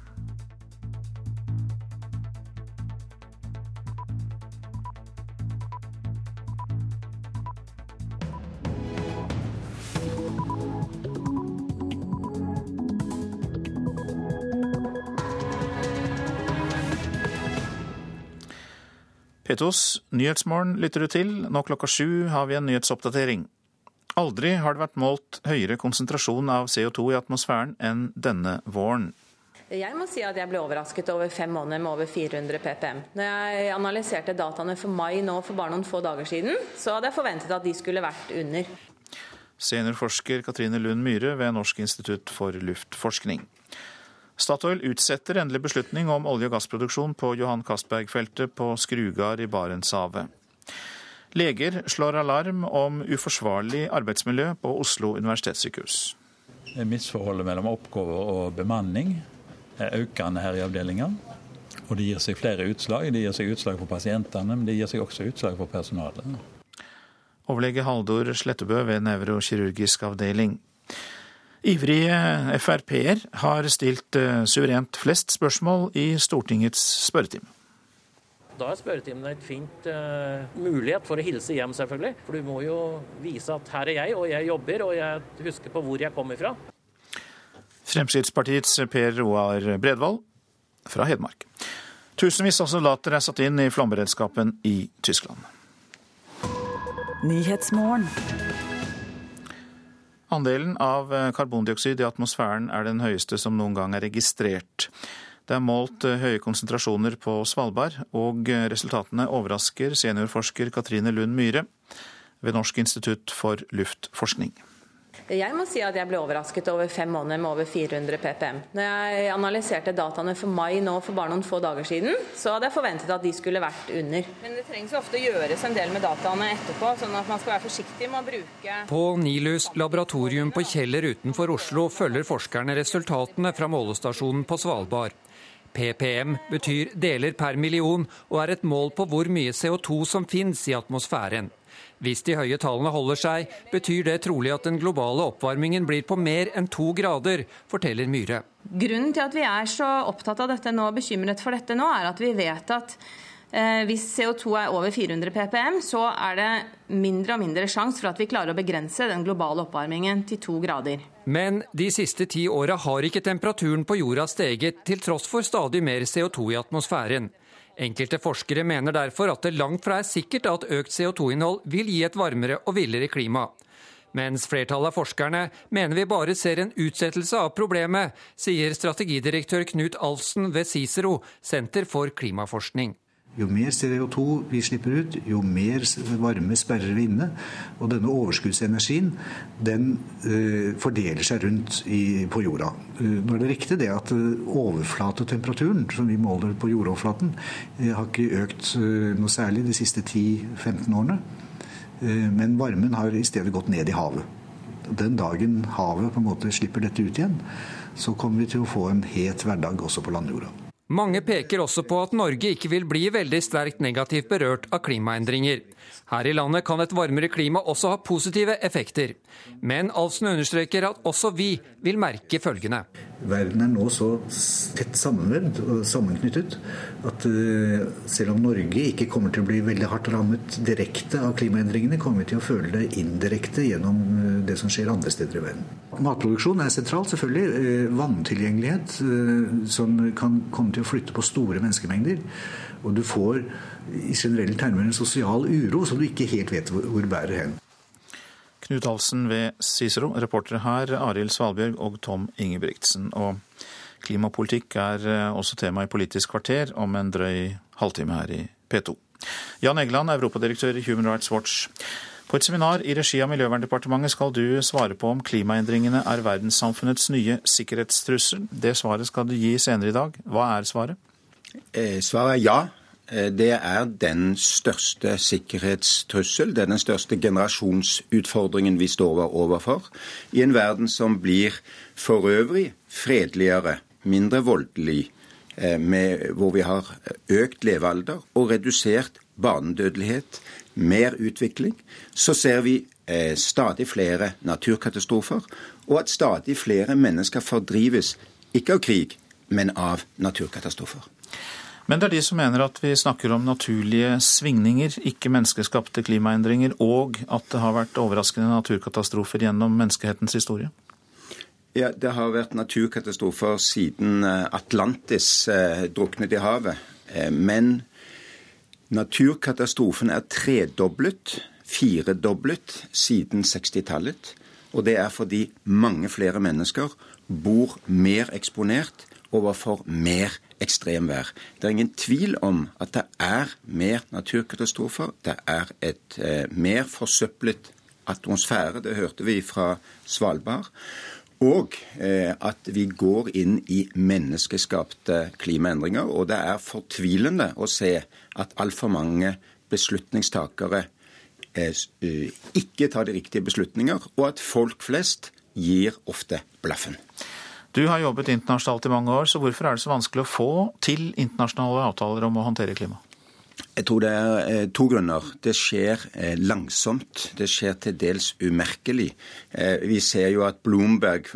P2s Nyhetsmorgen lytter du til. Nå klokka sju har vi en nyhetsoppdatering. Aldri har det vært målt høyere konsentrasjon av CO2 i atmosfæren enn denne våren. Jeg må si at jeg ble overrasket over fem måneder med over 400 ppm. Når jeg analyserte dataene for mai nå for bare noen få dager siden, så hadde jeg forventet at de skulle vært under. Seniorforsker Katrine Lund Myhre ved Norsk institutt for luftforskning. Statoil utsetter endelig beslutning om olje- og gassproduksjon på Johan Castberg-feltet på Skrugard i Barentshavet. Leger slår alarm om uforsvarlig arbeidsmiljø på Oslo universitetssykehus. Misforholdet mellom oppgaver og bemanning er økende her i avdelinga. Og det gir seg flere utslag. Det gir seg utslag for pasientene, men det gir seg også utslag for personalet. Overlege Haldor Slettebø ved nevrokirurgisk avdeling. Ivrige Frp-er har stilt eh, suverent flest spørsmål i Stortingets spørretime. Da er spørretimen et fint uh, mulighet for å hilse hjem, selvfølgelig. For du må jo vise at her er jeg, og jeg jobber, og jeg husker på hvor jeg kommer fra. Fremskrittspartiets Per Roar Bredvold fra Hedmark. Tusenvis av soldater er satt inn i flomberedskapen i Tyskland. Andelen av karbondioksid i atmosfæren er den høyeste som noen gang er registrert. Det er målt høye konsentrasjoner på Svalbard, og resultatene overrasker seniorforsker Katrine Lund Myhre ved Norsk institutt for luftforskning. Jeg må si at jeg ble overrasket over fem måneder med over 400 ppm. Når jeg analyserte dataene for mai nå for bare noen få dager siden, så hadde jeg forventet at de skulle vært under. Men det trengs jo ofte å gjøres en del med dataene etterpå, sånn at man skal være forsiktig med å bruke På Nilus laboratorium på Kjeller utenfor Oslo følger forskerne resultatene fra målestasjonen på Svalbard. PPM betyr deler per million, og er et mål på hvor mye CO2 som finnes i atmosfæren. Hvis de høye tallene holder seg, betyr det trolig at den globale oppvarmingen blir på mer enn to grader, forteller Myhre. Grunnen til at vi er så opptatt av dette nå og bekymret for dette nå, er at vi vet at eh, hvis CO2 er over 400 ppm, så er det mindre og mindre sjanse for at vi klarer å begrense den globale oppvarmingen til to grader. Men de siste ti åra har ikke temperaturen på jorda steget, til tross for stadig mer CO2 i atmosfæren. Enkelte forskere mener derfor at det langt fra er sikkert at økt CO2-innhold vil gi et varmere og villere klima. Mens flertallet av forskerne mener vi bare ser en utsettelse av problemet, sier strategidirektør Knut Alfsen ved Cicero, Senter for klimaforskning. Jo mer CO2 vi slipper ut, jo mer varme sperrer vi inne. Og denne overskuddsenergien den uh, fordeler seg rundt på jorda. Uh, nå er det riktig det at uh, overflatetemperaturen som vi måler på jordoverflaten, har ikke økt noe særlig de siste 10-15 årene. men varmen har i stedet gått ned i havet. Den dagen havet på en måte slipper dette ut igjen, så kommer vi til å få en het hverdag også på landjorda. Mange peker også på at Norge ikke vil bli veldig sterkt negativt berørt av klimaendringer. Her i landet kan et varmere klima også ha positive effekter. Men Alfsen understreker at også vi vil merke følgende. Verden er nå så tett sammenvevd og sammenknyttet at selv om Norge ikke kommer til å bli veldig hardt rammet direkte av klimaendringene, kommer vi til å føle det indirekte gjennom det som skjer andre steder i verden. Matproduksjon er sentralt, selvfølgelig. Vanntilgjengelighet, som kan komme til å flytte på store menneskemengder. Og du får i generelle termer en sosial uro som du ikke helt vet hvor, bærer hen. Knut Halsen ved Cicero, reportere her Arild Svalbjørg og Tom Ingebrigtsen. Og klimapolitikk er også tema i Politisk kvarter om en drøy halvtime her i P2. Jan Egeland, europadirektør i Human Rights Watch. På et seminar i regi av Miljøverndepartementet skal du svare på om klimaendringene er verdenssamfunnets nye sikkerhetstrussel. Det svaret skal du gi senere i dag. Hva er svaret? Eh, svaret er ja. Det er den største sikkerhetstrussel, det er den største generasjonsutfordringen vi står overfor. I en verden som blir for øvrig fredeligere, mindre voldelig, med, hvor vi har økt levealder og redusert barnedødelighet, mer utvikling, så ser vi eh, stadig flere naturkatastrofer, og at stadig flere mennesker fordrives, ikke av krig, men av naturkatastrofer. Men det er de som mener at vi snakker om naturlige svingninger, ikke menneskeskapte klimaendringer, og at det har vært overraskende naturkatastrofer gjennom menneskehetens historie? Ja, Det har vært naturkatastrofer siden Atlantis eh, druknet i havet. Eh, men Naturkatastrofen er tredoblet, firedoblet, siden 60-tallet. Og det er fordi mange flere mennesker bor mer eksponert overfor mer ekstremvær. Det er ingen tvil om at det er mer naturkatastrofer. Det er et eh, mer forsøplet atmosfære. Det hørte vi fra Svalbard. Og eh, at vi går inn i menneskeskapte klimaendringer. Og det er fortvilende å se at altfor mange beslutningstakere eh, eh, ikke tar de riktige beslutninger, og at folk flest gir ofte blaffen. Du har jobbet internasjonalt i mange år, så hvorfor er det så vanskelig å få til internasjonale avtaler om å håndtere klima? Jeg tror det er eh, to grunner. Det skjer eh, langsomt. Det skjer til dels umerkelig. Eh, vi ser jo at Bloomberg,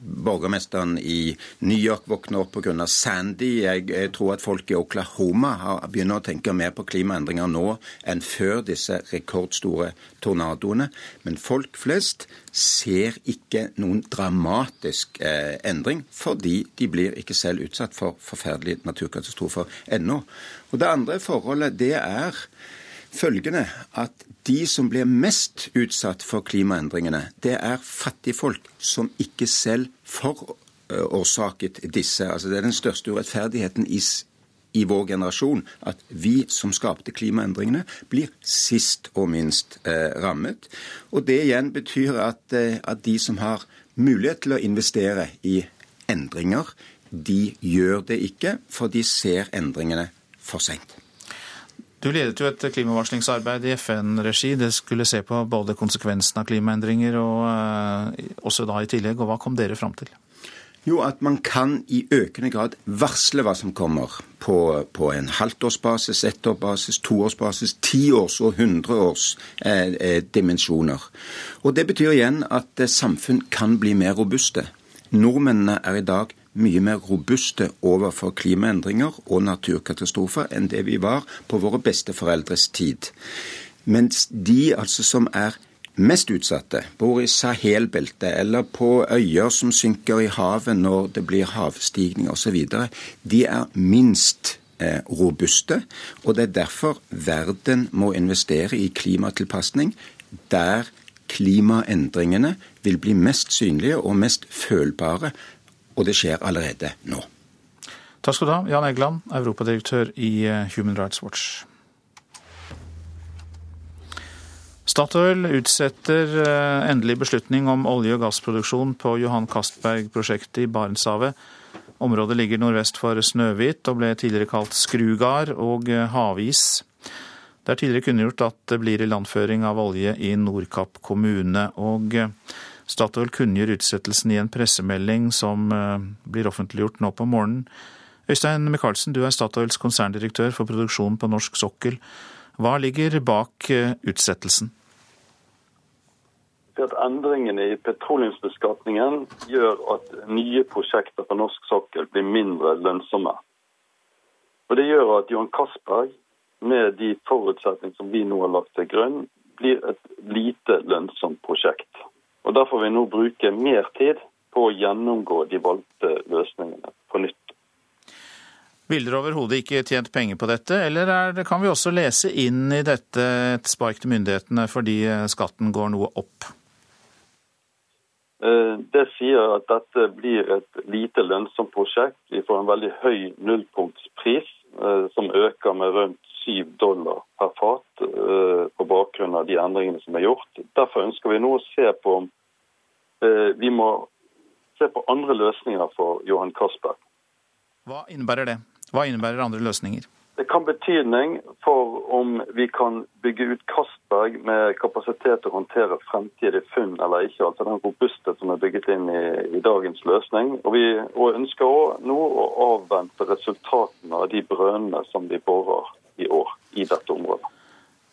borgermesteren i New York, våkner opp pga. Sandy. Jeg tror at folk i Oklahoma begynner å tenke mer på klimaendringer nå enn før disse rekordstore tornadoene. Men folk flest ser ikke noen dramatisk endring, fordi de blir ikke selv utsatt for forferdelige naturkatastrofer ennå. Og Det andre forholdet det er følgende at de som blir mest utsatt for klimaendringene, det er fattigfolk som ikke selv forårsaket disse. Altså Det er den største urettferdigheten i, i vår generasjon at vi som skapte klimaendringene, blir sist og minst eh, rammet. Og det igjen betyr at, eh, at de som har mulighet til å investere i endringer, de gjør det ikke, for de ser endringene for seint. Du ledet jo et klimavarslingsarbeid i FN-regi. Det skulle se på både konsekvensene av klimaendringer og eh, også da i tillegg. Og hva kom dere fram til? Jo, at man kan i økende grad varsle hva som kommer på, på en halvtårsbasis, ettårsbasis, toårsbasis, tiårs- og hundreårsdimensjoner. eh, eh. Og Det betyr igjen at eh, samfunn kan bli mer robuste. Nordmennene er i dag mye mer robuste overfor klimaendringer og naturkatastrofer enn det vi var på våre besteforeldres tid. Mens de altså som er mest utsatte, bor i Sahel-beltet eller på øyer som synker i havet når det blir havstigning osv., de er minst eh, robuste. Og det er derfor verden må investere i klimatilpasning der klimaendringene vil bli mest synlige og mest følbare og det skjer allerede nå. Takk skal du ha, Jan Egeland, europadirektør i eh, Human Rights Watch. Statoil utsetter eh, endelig beslutning om olje- og gassproduksjon på Johan Castberg-prosjektet i Barentshavet. Området ligger nordvest for Snøhvit og ble tidligere kalt Skrugard og eh, havis. Det er tidligere kunngjort at det blir ilandføring av olje i Nordkapp kommune. og Statoil kunngjør utsettelsen i en pressemelding som eh, blir offentliggjort nå på morgenen. Øystein Michaelsen, du er Statoils konserndirektør for produksjon på norsk sokkel. Hva ligger bak eh, utsettelsen? at Endringene i petroleumsbeskatningen gjør at nye prosjekter på norsk sokkel blir mindre lønnsomme. Og Det gjør at Johan Castberg, med de forutsetningene som vi nå har lagt til grunn, blir et lite lønnsomt prosjekt. Og Derfor vil vi nå bruke mer tid på å gjennomgå de valgte løsningene på nytt. Vil dere overhodet ikke tjent penger på dette, eller er, kan vi også lese inn i dette et spark til myndighetene fordi skatten går noe opp? Eh, det sier at dette blir et lite lønnsomt prosjekt. Vi får en veldig høy nullpunktspris, eh, som øker med rundt 7 dollar per fat eh, på bakgrunn av de endringene som er gjort. Derfor ønsker vi nå å se på om vi må se på andre løsninger for Johan Castberg. Hva innebærer det? Hva innebærer andre løsninger? Det kan betydning for om vi kan bygge ut Castberg med kapasitet til å håndtere fremtidige funn eller ikke. Altså den robusthet som er bygget inn i, i dagens løsning. Og Vi og ønsker også nå å avvente resultatene av de brønnene som de borer i år i dette området.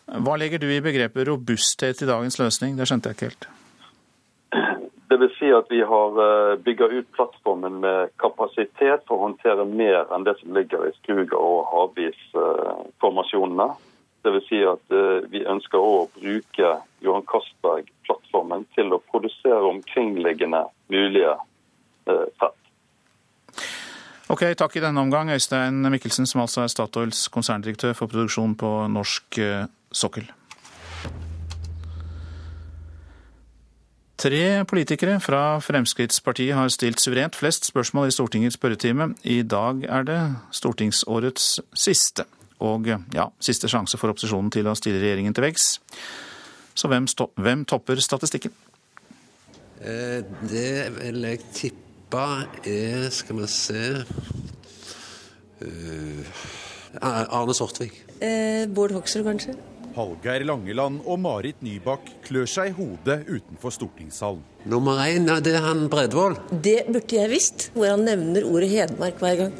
Hva legger du i begrepet robusthet i dagens løsning? Det skjønte jeg ikke helt. At vi har eh, bygga ut plattformen med kapasitet for å håndtere mer enn det som ligger i Skruga og havisformasjonene. Dvs. Si at eh, vi ønsker å bruke Johan Castberg-plattformen til å produsere omkringliggende mulige eh, fett. Ok, Takk i denne omgang, Øystein Mikkelsen, som altså er Statoils konserndirektør for produksjon på norsk sokkel. Tre politikere fra Fremskrittspartiet har stilt suverent flest spørsmål i Stortingets spørretime. I dag er det stortingsårets siste, og ja, siste sjanse for opposisjonen til å stille regjeringen til veggs. Så hvem, hvem topper statistikken? Eh, det vil jeg tippe er Skal vi se uh, Arne Sortvik. Eh, Bård Hoksrud, kanskje. Hallgeir Langeland og Marit Nybakk klør seg i hodet utenfor stortingssalen. Nummer én, det er han Bredvold. Det burde jeg visst, hvor han nevner ordet Hedmark hver gang.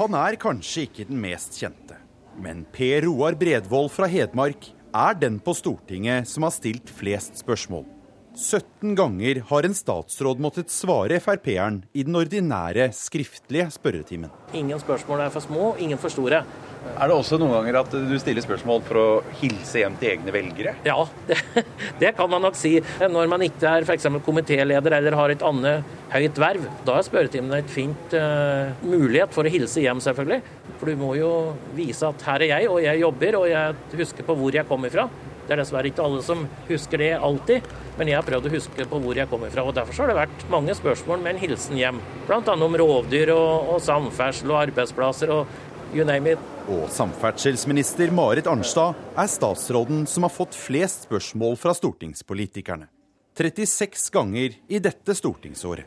Han er kanskje ikke den mest kjente, men Per Roar Bredvold fra Hedmark er den på Stortinget som har stilt flest spørsmål. 17 ganger har en statsråd måttet svare Frp-eren i den ordinære skriftlige spørretimen. Ingen spørsmål er for små, ingen for store. Er det også noen ganger at du stiller spørsmål for å hilse hjem til egne velgere? Ja, *laughs* det, det kan man nok si. Når man ikke er f.eks. komitéleder eller har et annet høyt verv, da er spørretimen et fint uh, mulighet for å hilse hjem, selvfølgelig. For du må jo vise at her er jeg, og jeg jobber, og jeg husker på hvor jeg kommer fra. Det er dessverre ikke alle som husker det alltid, men jeg har prøvd å huske på hvor jeg kommer fra. og Derfor har det vært mange spørsmål med en hilsen hjem. Bl.a. om rovdyr og, og samferdsel og arbeidsplasser og you name it. Og samferdselsminister Marit Arnstad er statsråden som har fått flest spørsmål fra stortingspolitikerne. 36 ganger i dette stortingsåret.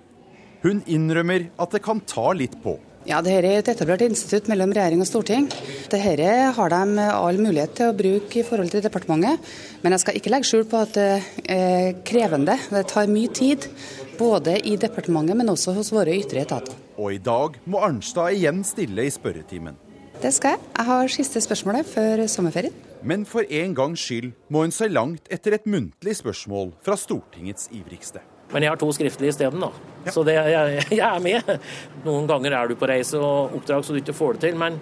Hun innrømmer at det kan ta litt på. Ja, Dette er et etablert institutt mellom regjering og storting. Dette har de all mulighet til å bruke i forhold til departementet. Men jeg skal ikke legge skjul på at det er krevende. Det tar mye tid, både i departementet, men også hos våre ytre etater. Og i dag må Arnstad igjen stille i spørretimen. Det skal jeg. Jeg har siste spørsmålet før sommerferien. Men for en gangs skyld må hun se langt etter et muntlig spørsmål fra Stortingets ivrigste. Men jeg har to skriftlige isteden, da. Ja. Så det, jeg, jeg, er med. Noen ganger er du på reise og oppdrag så du ikke får det til. Men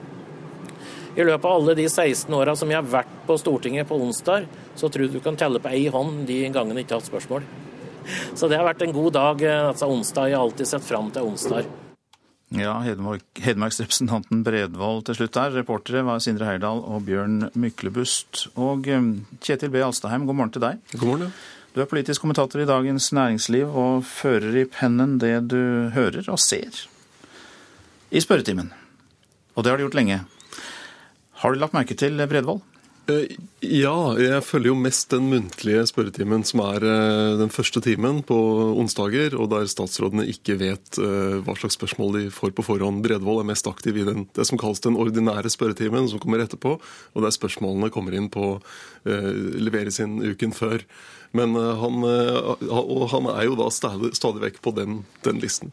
i løpet av alle de 16 åra som jeg har vært på Stortinget på onsdag, så tror jeg du kan telle på ei hånd de gangene jeg ikke har hatt spørsmål. Så det har vært en god dag. altså onsdag. Jeg har alltid sett fram til onsdag. Ja, Hedmark, Hedmarksrepresentanten Bredvold til slutt der. Reportere var Sindre Heirdal og Bjørn Myklebust. Og eh, Kjetil B. Alstaheim, god morgen til deg. God morgen. Du er politisk kommentator i Dagens Næringsliv og fører i pennen det du hører og ser i spørretimen. Og det har du gjort lenge. Har du lagt merke til Bredvold? Eh, ja, jeg følger jo mest den muntlige spørretimen som er eh, den første timen på onsdager, og der statsrådene ikke vet eh, hva slags spørsmål de får på forhånd. Bredvold er mest aktiv i den, det som kalles den ordinære spørretimen, som kommer etterpå, og der spørsmålene kommer inn på leveres inn uken før. Men han, han er jo da stadig vekk på den, den listen.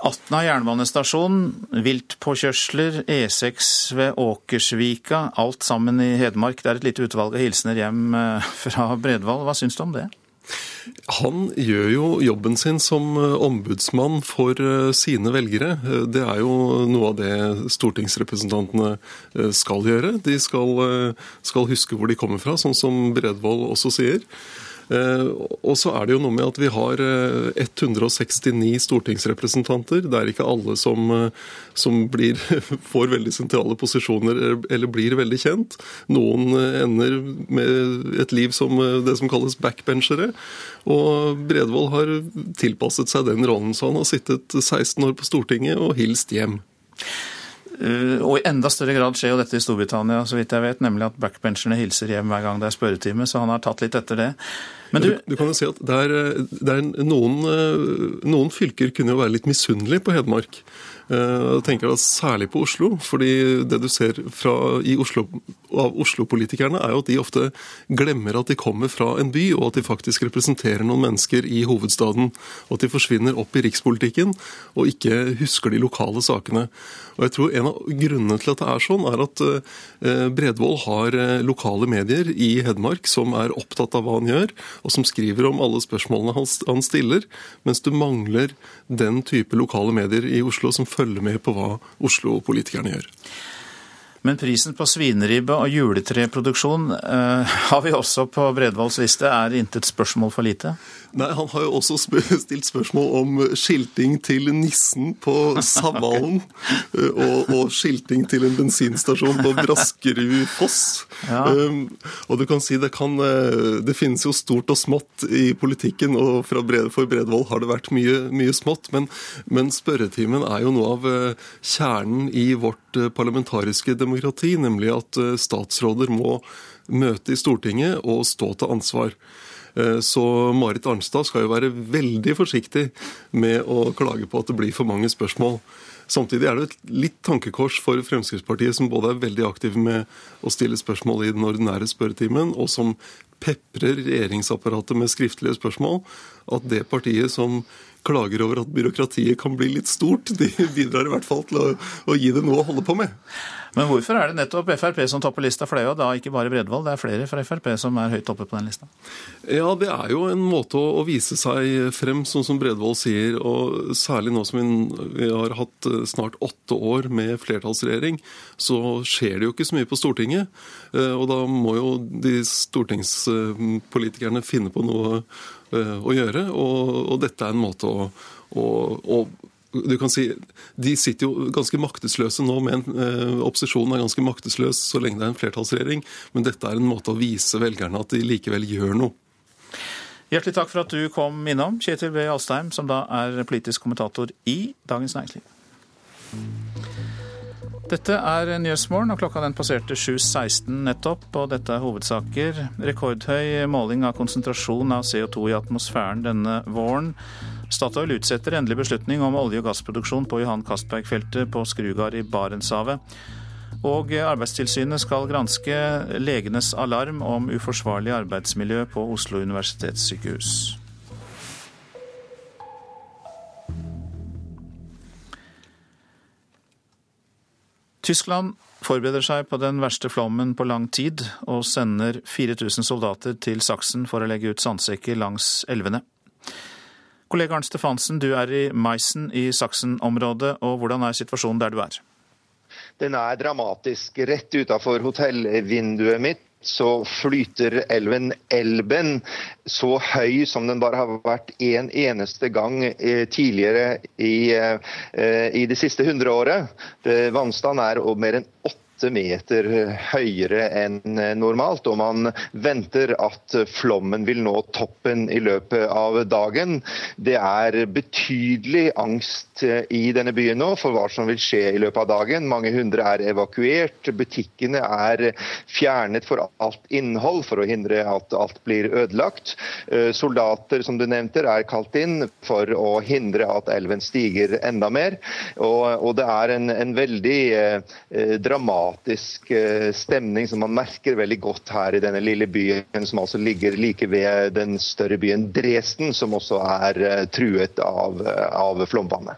Atna jernbanestasjon, viltpåkjørsler, E6 ved Åkersvika, alt sammen i Hedmark. Det er et lite utvalg av hilsener hjem eh, fra Bredvold. Hva syns du om det? Han gjør jo jobben sin som ombudsmann for sine velgere. Det er jo noe av det stortingsrepresentantene skal gjøre. De skal, skal huske hvor de kommer fra, sånn som Bredvold også sier. Eh, og så er det jo noe med at vi har 169 eh, stortingsrepresentanter. Det er ikke alle som, eh, som blir, *laughs* får veldig sentrale posisjoner eller blir veldig kjent. Noen ender med et liv som det som kalles backbenchere. Og Bredvold har tilpasset seg den rollen, så han har sittet 16 år på Stortinget og hilst hjem. Og i enda større grad skjer jo dette i Storbritannia, så vidt jeg vet, nemlig at backbencherne hilser hjem hver gang det er spørretime, så han har tatt litt etter det. Men du, du kan jo si at det er, det er noen, noen, fylker kunne jo være litt misunnelige på Hedmark. Eh, jeg tenker da Særlig på Oslo. fordi det du ser fra, Oslo, av Oslo-politikerne, er jo at de ofte glemmer at de kommer fra en by, og at de faktisk representerer noen mennesker i hovedstaden. Og at de forsvinner opp i rikspolitikken og ikke husker de lokale sakene. Og jeg tror En av grunnene til at det er sånn, er at eh, Bredvold har eh, lokale medier i Hedmark som er opptatt av hva han gjør, og som skriver om alle spørsmålene han stiller, mens du mangler den type lokale medier i Oslo som følger med på hva Oslo-politikerne gjør. Men prisen på svineribbe og juletreproduksjon eh, *laughs* har vi også på Bredvolds liste. Er intet spørsmål for lite? Nei, Han har jo også stilt spørsmål om skilting til nissen på Savalen. *laughs* og, og, skilting til en bensinstasjon på Braskerud foss. Ja. Um, og du kan si det, kan, eh, det finnes jo stort og smått i politikken, og Bred, for Bredvold har det vært mye, mye smått. Men, men, spørretimen er jo noe av eh, kjernen i vårt eh, parlamentariske demokrati, nemlig at statsråder må møte i Stortinget og stå til ansvar. Eh, så Marit Arnstad skal jo være veldig forsiktig med å klage på at det blir for mange spørsmål. Samtidig er det et litt tankekors for Fremskrittspartiet, som både er veldig aktive med å stille spørsmål i den ordinære spørretimen, og som peprer regjeringsapparatet med skriftlige spørsmål, at det partiet som klager over at byråkratiet kan bli litt stort, de bidrar i hvert fall til å, å gi det noe å holde på med. Men hvorfor er det nettopp Frp som topper lista? For det er jo da ikke bare Bredvold, det er flere fra Frp som er høyt oppe på den lista. Ja, det er jo en måte å, vise seg frem, sånn som Bredvold sier. Og særlig nå som vi har hatt eh, snart åtte år med flertallsregjering, så skjer det jo ikke så mye på Stortinget. Eh, og da må jo de stortingspolitikerne finne på noe å gjøre. Og, og dette er en måte å, å, å du kan si, De sitter jo ganske maktesløse nå, men eh, opposisjonen er ganske maktesløs så lenge det er en flertallsregjering. Men dette er en måte å vise velgerne at de likevel gjør noe. Hjertelig takk for at du kom innom, Kjetil B. Alstheim, som da er politisk kommentator i Dagens Næringsliv. Dette er Nyhetsmorgen, og klokka den passerte 7.16 nettopp. Og dette er hovedsaker. Rekordhøy måling av konsentrasjon av CO2 i atmosfæren denne våren. Statoil utsetter endelig beslutning om olje- og gassproduksjon på Johan Castberg-feltet på Skrugard i Barentshavet. Og Arbeidstilsynet skal granske legenes alarm om uforsvarlig arbeidsmiljø på Oslo universitetssykehus. Tyskland forbereder seg på den verste flommen på lang tid, og sender 4000 soldater til Saksen for å legge ut sandsekker langs elvene. Kollega Arnt Stefansen, du er i Meissen i Saksen-området, og hvordan er situasjonen der du er? Den er dramatisk. Rett utafor hotellvinduet mitt så flyter elven Elben så høy som den bare har vært en eneste gang eh, tidligere i, eh, i det siste hundreåret. Vannstanden er mer enn åtte åtte meter høyere enn normalt, og man venter at flommen vil nå toppen i løpet av dagen. Det er betydelig angst i denne byen nå for hva som vil skje i løpet av dagen. Mange hundre er evakuert, butikkene er fjernet for alt innhold for å hindre at alt blir ødelagt. Soldater som du nevnte, er kalt inn for å hindre at elven stiger enda mer. Og, og det er en, en veldig eh, dramatisk dramatisk eh, stemning som man merker veldig godt her i denne lille byen, som altså ligger like ved den større byen Dresden, som også er eh, truet av, eh, av flomvannet.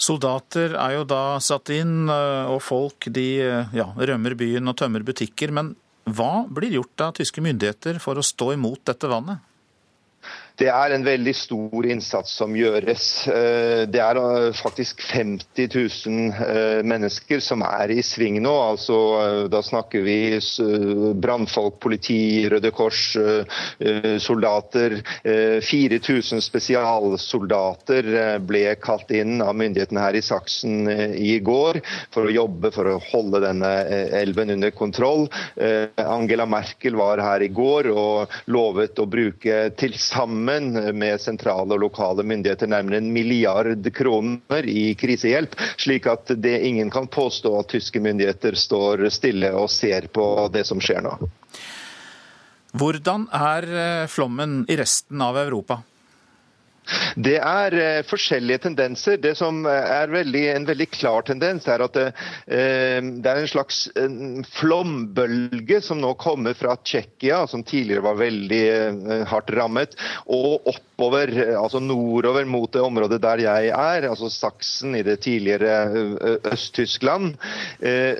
Soldater er jo da satt inn, og folk de ja, rømmer byen og tømmer butikker. Men hva blir gjort av tyske myndigheter for å stå imot dette vannet? Det er en veldig stor innsats som gjøres. Eh, det er eh, faktisk 50 000 eh, mennesker som er i sving nå. Altså, da snakker vi brannfolk, politi, Røde Kors, soldater. 4000 spesialsoldater ble kalt inn av myndighetene her i Saksen i går for å jobbe for å holde denne elven under kontroll. Angela Merkel var her i går og lovet å bruke til sammen sammen med sentrale og lokale myndigheter nærmere en milliard kroner i krisehjelp, slik at det ingen kan påstå at tyske myndigheter står stille og ser på det som skjer nå. Hvordan er eh, flommen i resten av Europa? Det er eh, forskjellige tendenser. Det som er veldig, en veldig klar tendens, er at det, uh, det er en slags en flombølge som nå kommer fra Tsjekkia, som tidligere var veldig hardt rammet, og oppover, altså nordover mot det området der jeg er, altså Saksen i det tidligere Øst-Tyskland.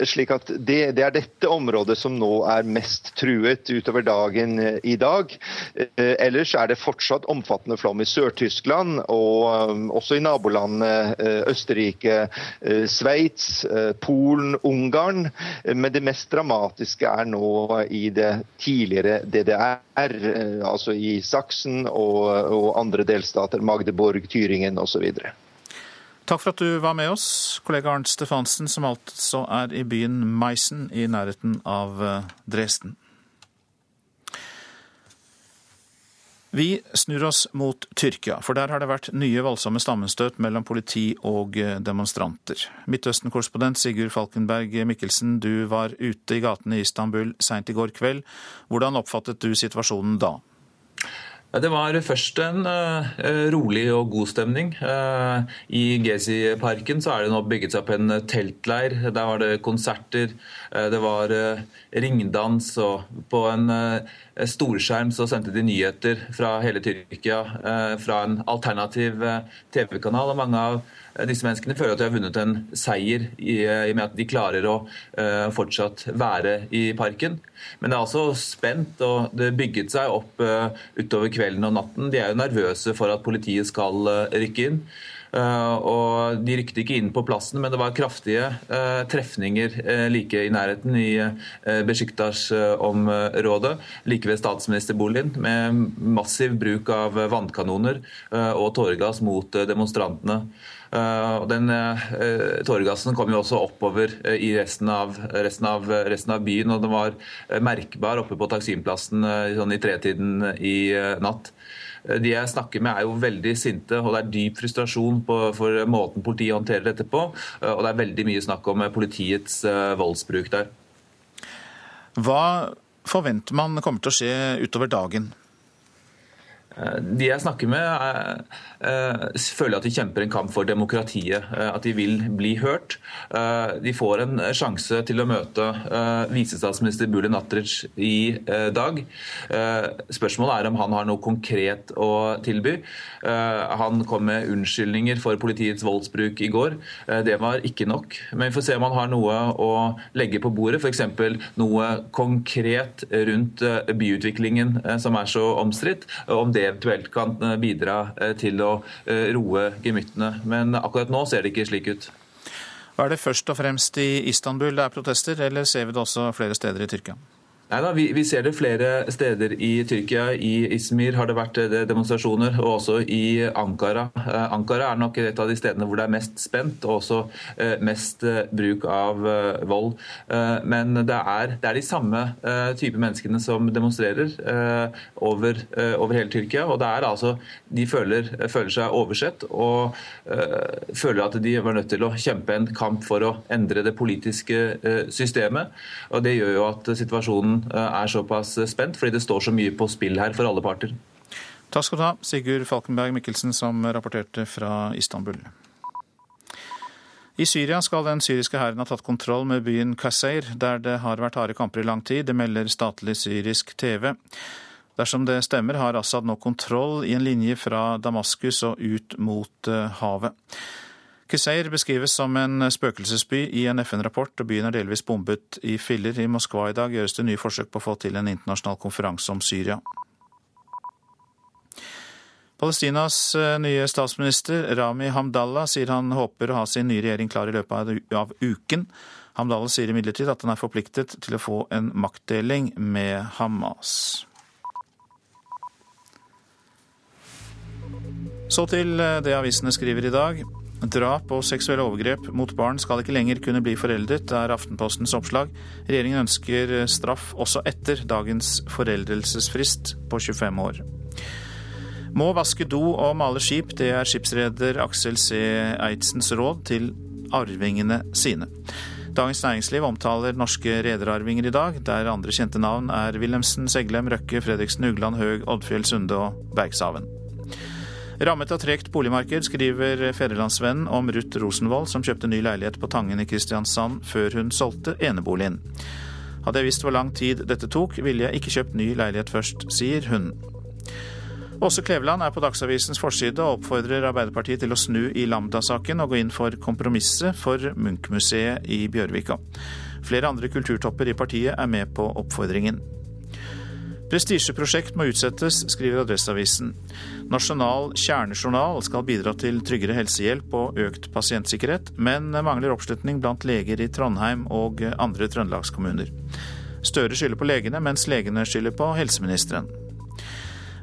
slik at det, det, er dette området som nå er mest truet utover dagen i dag. ellers er det fortsatt omfattende flom i Sør-Tyskland. Tyskland og også i nabolandene Østerrike, Sveits, Polen, Ungarn. Men det mest dramatiske er nå i det tidligere DDR, altså i Saksen og, og andre delstater, Magdeborg, Tyringen osv. Takk for at du var med oss, kollega Arnt Stefansen, som altså er i byen Meissen i nærheten av eh, Dresden. Vi snur oss mot Tyrkia, for der har det vært nye voldsomme stammestøt mellom politi og eh, demonstranter. Midtøsten-korrespondent Sigurd Falkenberg Mikkelsen, du var ute i gatene i Istanbul seint i går kveld. Hvordan oppfattet du situasjonen da? Det var først en uh, rolig og god stemning. Uh, I Gezi-parken er det nå bygget seg opp en teltleir. Der var det konserter, uh, det var ringdans, og på en storskjerm så sendte de nyheter fra hele Tyrkia fra en alternativ TV-kanal. og mange av Eh, disse menneskene føler at de har vunnet en seier i, eh, i og med at de klarer å uh, fortsatt være i parken. Men det er altså spent, og det bygget seg opp uh, utover kvelden og natten. De er jo nervøse for at politiet skal uh, rykke inn. Og De rykte ikke inn på plassen, men det var kraftige trefninger like i nærheten i Besjiktas-området, like ved statsministerboligen, med massiv bruk av vannkanoner og tåregass mot demonstrantene. Uh, den uh, tåregassen kom jo også oppover uh, i resten av, resten, av, resten av, byen, og den var merkbar oppe på Taksimplassen sånn i tretiden i natt. De jeg snakker med er jo veldig sinte, og det er dyp frustrasjon på, for måten politiet håndterer dette på. Og det er veldig mye snakk om politiets voldsbruk der. Hva forventer man kommer til å skje utover dagen? De jeg snakker med, føler at de kjemper en kamp for demokratiet. Uh, at de vil bli hørt. Uh, de får en sjanse til å møte visestatsminister Bulin Natric i dag. spørsmålet er om han har noe konkret å tilby. han kom med unnskyldninger for politiets voldsbruk i går. det var ikke nok. Men vi får se om han har noe å legge på bordet. F.eks. noe konkret rundt byutviklingen som er så omstridt. Om det eventuelt kan bidra til å Eh, roe gemyttene. Men akkurat nå ser det ikke slik ut. Er det først og fremst i Istanbul det er protester, eller ser vi det også flere steder i Tyrkia? Nei da, vi, vi, ser det flere steder i Tyrkia. I Izmir har det vært eh, demonstrasjoner, og også i Ankara. Eh, Ankara er nok et av de stedene hvor det er mest spent, og også eh, mest bruk av vold. Men det er, det er, de samme type menneskene som demonstrerer over, over, hele Tyrkia. Og det er altså De føler, føler seg oversett og føler at de var nødt til å kjempe en kamp for å endre det politiske systemet. Og det gjør jo at situasjonen Eh, er såpass spent, fordi det står så mye på spill her for alle parter. Takk skal du ha, Sigurd Falkenberg Mikkelsen, som rapporterte fra Istanbul. I Syria skal den syriske hæren ha tatt kontroll med byen Qasseir, der det har vært harde kamper i lang tid. Det melder statlig syrisk TV. Dersom det stemmer, har Assad nå kontroll i en linje fra Damaskus og ut mot eh, havet. Kuseir beskrives som en spøkelsesby i en FN-rapport, og byen er delvis bombet i filler. I Moskva i dag gjøres det nye forsøk på å få til en internasjonal konferanse om Syria. Palestinas eh, nye statsminister Rami Hamdallah sier han håper å ha sin nye regjering klar i løpet av uken. Hamdallah sier imidlertid at han er forpliktet til å få en maktdeling med Hamas. Så til eh, det avisene skriver i dag. Drap og seksuelle overgrep mot barn skal ikke lenger kunne bli foreldet, er Aftenpostens oppslag. Regjeringen ønsker straff også etter dagens foreldelsesfrist på 25 år. Må vaske do og male skip, det er skipsreder Aksel C. Eidsens råd til arvingene sine. Dagens Næringsliv omtaler norske rederarvinger i dag, der andre kjente navn er Wilhelmsen, Seglem, Røkke, Fredriksen, Ugland, Høg, Oddfjell, Sunde og Bergshaven. Rammet av tregt boligmarked, skriver Fedrelandsvennen om Ruth Rosenvold, som kjøpte ny leilighet på Tangen i Kristiansand før hun solgte eneboligen. Hadde jeg visst hvor lang tid dette tok, ville jeg ikke kjøpt ny leilighet først, sier hun. Åse Kleveland er på Dagsavisens forside og oppfordrer Arbeiderpartiet til å snu i Lambda-saken og gå inn for kompromisset for Munch-museet i Bjørvika. Flere andre kulturtopper i partiet er med på oppfordringen. Prestisjeprosjekt må utsettes, skriver Adresseavisen. Nasjonal kjernejournal skal bidra til tryggere helsehjelp og økt pasientsikkerhet, men mangler oppslutning blant leger i Trondheim og andre trøndelagskommuner. Støre skylder på legene, mens legene skylder på helseministeren.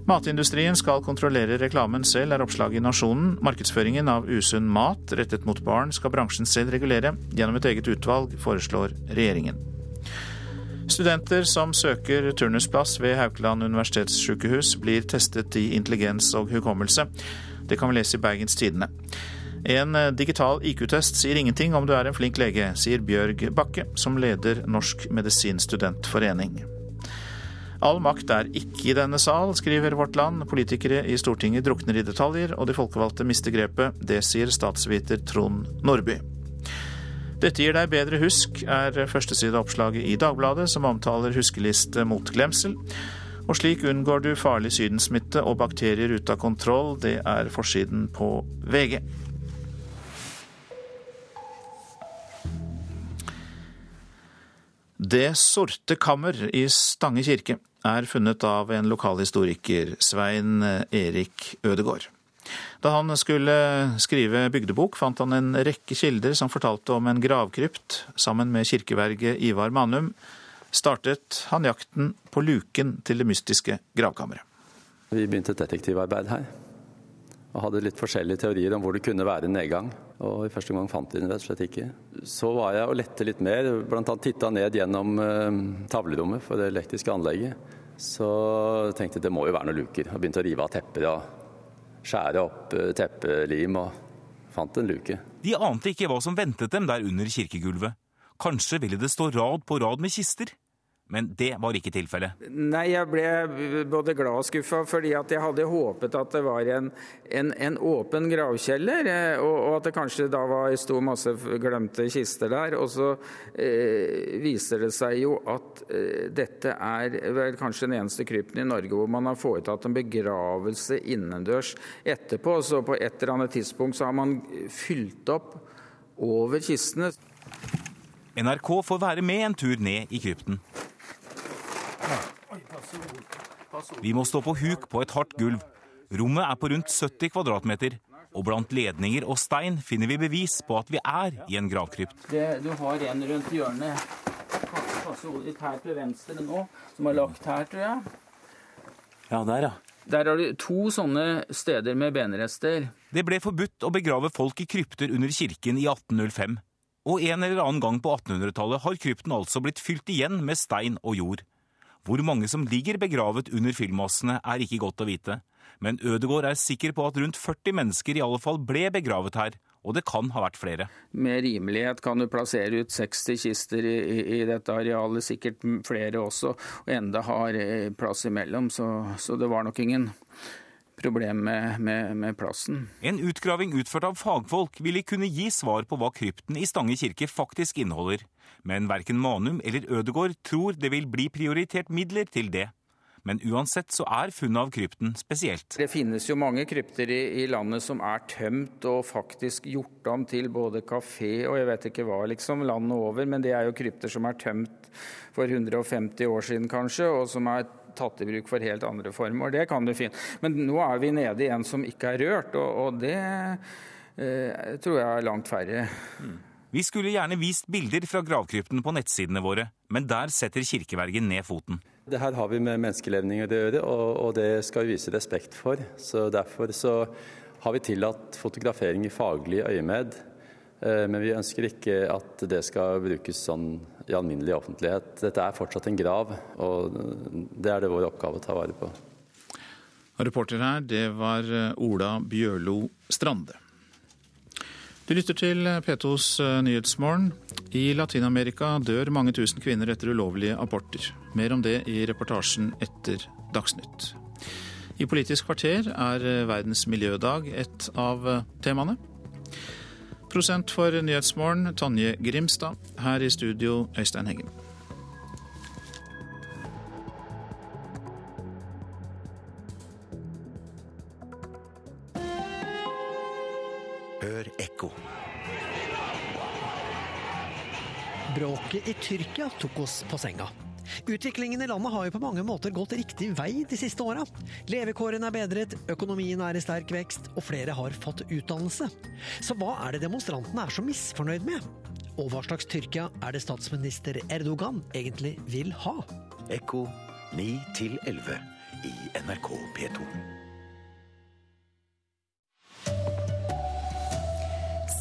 Matindustrien skal kontrollere reklamen selv, er oppslaget i Nasjonen. Markedsføringen av usunn mat rettet mot barn skal bransjen selv regulere. Gjennom et eget utvalg, foreslår regjeringen. Studenter som søker turnusplass ved Haukeland universitetssykehus, blir testet i intelligens og hukommelse. Det kan vi lese i Bergens Tidende. En digital IQ-test sier ingenting om du er en flink lege, sier Bjørg Bakke, som leder Norsk medisinstudentforening. All makt er ikke i denne sal, skriver Vårt Land. Politikere i Stortinget drukner i detaljer, og de folkevalgte mister grepet. Det sier statsviter Trond Nordby. Dette gir deg bedre husk, er førstesideoppslaget i Dagbladet, som omtaler huskeliste mot glemsel. Og slik unngår du farlig sydensmitte og bakterier ute av kontroll. Det er forsiden på VG. Det sorte kammer i Stange kirke er funnet av en lokalhistoriker, Svein Erik Ødegård. Da han skulle skrive bygdebok, fant han en rekke kilder som fortalte om en gravkrypt. Sammen med kirkeverget Ivar Manum startet han jakten på luken til det mystiske gravkammeret. Vi begynte et detektivarbeid her, og hadde litt forskjellige teorier om hvor det kunne være en nedgang. Og i første gang fant vi den rett og slett ikke. Så var jeg og lette litt mer, bl.a. titta ned gjennom uh, tavlerommet for det elektriske anlegget. Så tenkte jeg det må jo være noen luker, og begynte å rive av tepper. og skjære opp teppelim og fant en luke. De ante ikke hva som ventet dem der under kirkegulvet. Kanskje ville det stå rad på rad med kister? Men det var ikke tilfellet. Nei, jeg ble både glad og skuffa, fordi at jeg hadde håpet at det var en, en, en åpen gravkjeller, og, og, at det kanskje da var sto masse glemte kister der. Og så eh, viser det seg jo at eh, dette er vel kanskje den eneste krypten i Norge hvor man har foretatt en begravelse innendørs etterpå. Så på et eller annet tidspunkt så har man fylt opp over kistene. NRK får være med en tur ned i krypten. Vi må stå på huk på et hardt gulv. Rommet er på rundt 70 kvadratmeter, og blant ledninger og stein finner vi bevis på at vi er i en gravkrypt. Det, du har en rundt hjørnet litt her til venstre nå, som er lagt her, tror jeg. Ja, der, ja. Der har du to sånne steder med benrester. Det ble forbudt å begrave folk i krypter under kirken i 1805. Og en eller annen gang på 1800-tallet har krypten altså blitt fylt igjen med stein og jord. Hvor mange som ligger begravet under fyllmassene er ikke godt å vite, men Ødegård er sikker på at rundt 40 mennesker i alle fall ble begravet her, og det kan ha vært flere. Med rimelighet kan du plassere ut 60 kister i, i, dette arealet, sikkert flere også, og enda har plass imellom, så, så det var nok ingen problem med, med, med, plassen. En utgraving utført av fagfolk ville kunne gi svar på hva krypten i Stange kirke faktisk inneholder, men verken Manum eller Ødegård tror det vil bli prioritert midler til det. Men uansett så er funnet av krypten spesielt. Det finnes jo mange krypter i, i, landet som er tømt og faktisk gjort om til både kafé og jeg vet ikke hva, liksom, landet over. Men det er jo krypter som er tømt for 150 år siden kanskje, og som er tatt i bruk for helt andre former. Det kan du finne. Men nå er vi nede i en som ikke er rørt, og, og det eh, tror jeg er langt færre. Mm. Vi skulle gjerne vist bilder fra gravkrypten på nettsidene våre, men der setter kirkevergen ned foten. Det her har vi med menneskelevninger å gjøre, og, og det skal vi vise respekt for. Så Derfor så har vi tillatt fotografering i faglig øyemed. Men vi ønsker ikke at det skal brukes sånn i alminnelig offentlighet. Dette er fortsatt en grav, og det er det vår oppgave å ta vare på. Reporter her, det var Ola Bjørlo Strande. Du lytter til P2s Nyhetsmorgen. I Latin-Amerika dør mange tusen kvinner etter ulovlige aborter. Mer om det i reportasjen etter Dagsnytt. I Politisk kvarter er Verdens miljødag et av temaene. Prosent for Nyhetsmorgen, Tonje Grimstad. Her i studio, Øystein Heggen. Hør ekko. Bråket i Tyrkia tok oss på senga. Utviklingen i landet har jo på mange måter gått riktig vei de siste åra. Levekårene er bedret, økonomien er i sterk vekst, og flere har fått utdannelse. Så hva er det demonstrantene er så misfornøyd med? Og hva slags Tyrkia er det statsminister Erdogan egentlig vil ha? Ekko 9 11 i NRK P2.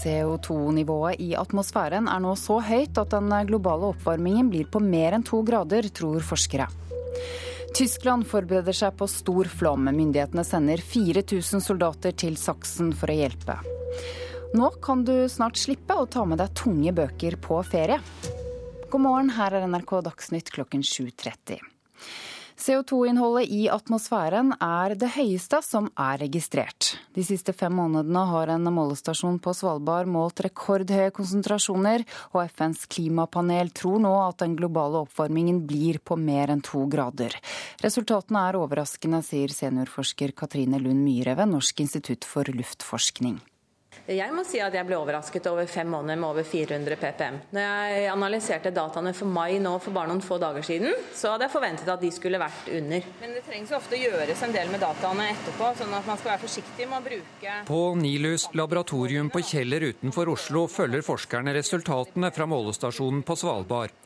CO2-nivået i atmosfæren er nå så høyt at den globale oppvarmingen blir på mer enn to grader, tror forskere. Tyskland forbereder seg på stor flom. Myndighetene sender 4000 soldater til Saksen for å hjelpe. Nå kan du snart slippe å ta med deg tunge bøker på ferie. God morgen, her er NRK Dagsnytt klokken 7.30. CO2-innholdet i atmosfæren er det høyeste som er registrert. De siste fem månedene har en målestasjon på Svalbard målt rekordhøye konsentrasjoner, og FNs klimapanel tror nå at den globale oppvarmingen blir på mer enn to grader. Resultatene er overraskende, sier seniorforsker Katrine Lund Myhre ved Norsk institutt for luftforskning. Jeg må si at jeg ble overrasket over fem måneder med over 400 ppm. Når jeg analyserte dataene for mai nå for bare noen få dager siden, så hadde jeg forventet at de skulle vært under. Men det trengs jo ofte å gjøres en del med dataene etterpå, sånn at man skal være forsiktig med å bruke På Nilus laboratorium på Kjeller utenfor Oslo følger forskerne resultatene fra målestasjonen på Svalbard.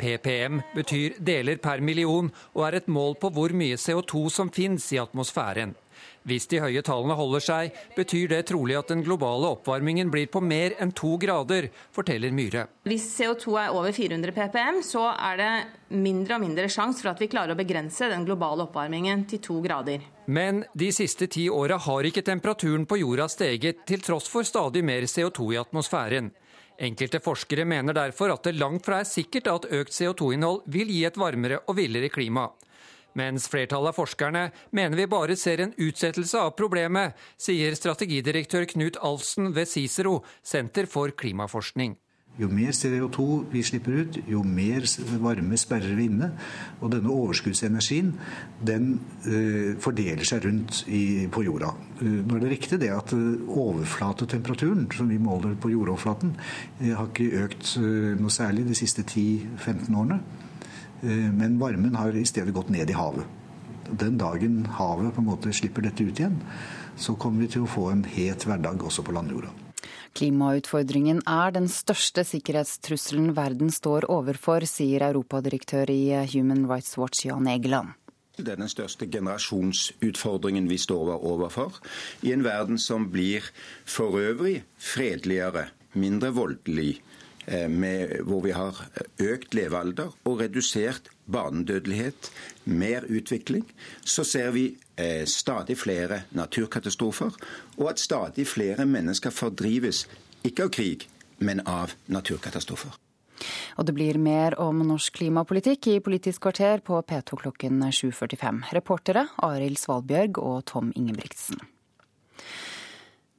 PPM betyr deler per million, og er et mål på hvor mye CO2 som finnes i atmosfæren. Hvis de høye tallene holder seg, betyr det trolig at den globale oppvarmingen blir på mer enn to grader, forteller Myhre. Hvis CO2 er over 400 ppm, så er det mindre og mindre sjanse for at vi klarer å begrense den globale oppvarmingen til to grader. Men de siste ti åra har ikke temperaturen på jorda steget, til tross for stadig mer CO2 i atmosfæren. Enkelte forskere mener derfor at det langt fra er sikkert at økt CO2-innhold vil gi et varmere og villere klima. Mens flertallet av forskerne mener vi bare ser en utsettelse av problemet, sier strategidirektør Knut Alsen ved Cicero, Senter for klimaforskning. Jo mer CO2 vi slipper ut, jo mer varme sperrer vi inne. Og denne overskuddsenergien den uh, fordeler seg rundt i, på jorda. Uh, nå er det riktig det at uh, overflatetemperaturen som vi måler på jordoverflaten, har ikke økt noe særlig de siste 10-15 årene. Men varmen har i stedet gått ned i havet. Den dagen havet på en måte slipper dette ut igjen, så kommer vi til å få en het hverdag også på landjorda. Klimautfordringen er den største sikkerhetstrusselen verden står overfor, sier europadirektør i Human Rights Watch Jan Egeland. Det er den største generasjonsutfordringen vi står overfor, i en verden som blir for øvrig fredeligere, mindre voldelig, med, hvor vi har økt levealder og redusert barnedødelighet, mer utvikling, så ser vi eh, stadig flere naturkatastrofer, og at stadig flere mennesker fordrives, ikke av krig, men av naturkatastrofer. Og det blir mer om norsk klimapolitikk i Politisk kvarter på P2 klokken 7.45. Reportere Arild Svalbjørg og Tom Ingebrigtsen.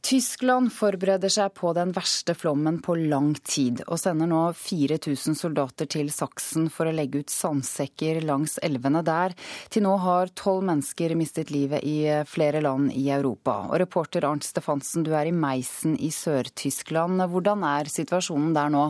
Tyskland forbereder seg på den verste flommen på lang tid, og sender nå 4000 soldater til Saksen for å legge ut sandsekker langs elvene der. Til nå har tolv mennesker mistet livet i flere land i Europa. Og reporter Arnt Stefansen, du er i Meisen i Sør-Tyskland. Hvordan er situasjonen der nå?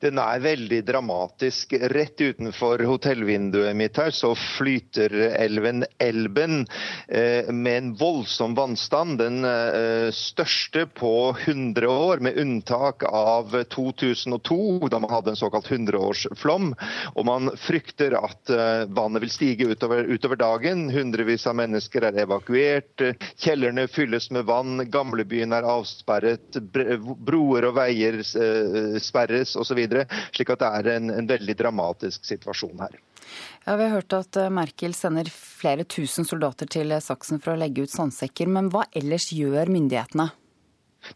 Den er veldig dramatisk. Rett utenfor hotellvinduet mitt her så flyter elven Elben eh, med en voldsom vannstand. Den eh, største på 100 år, med unntak av 2002, da man hadde en såkalt 100-årsflom. Og man frykter at eh, vannet vil stige utover, utover, dagen. Hundrevis av mennesker er evakuert. Kjellerne fylles med vann. Gamlebyen er avsperret. Broer og veier sperres. Og osv. Slik at det er en, en veldig dramatisk situasjon her. Ja, Vi har hørt at eh, Merkel sender flere tusen soldater til Saksen for å legge ut sandsekker. Men hva ellers gjør myndighetene?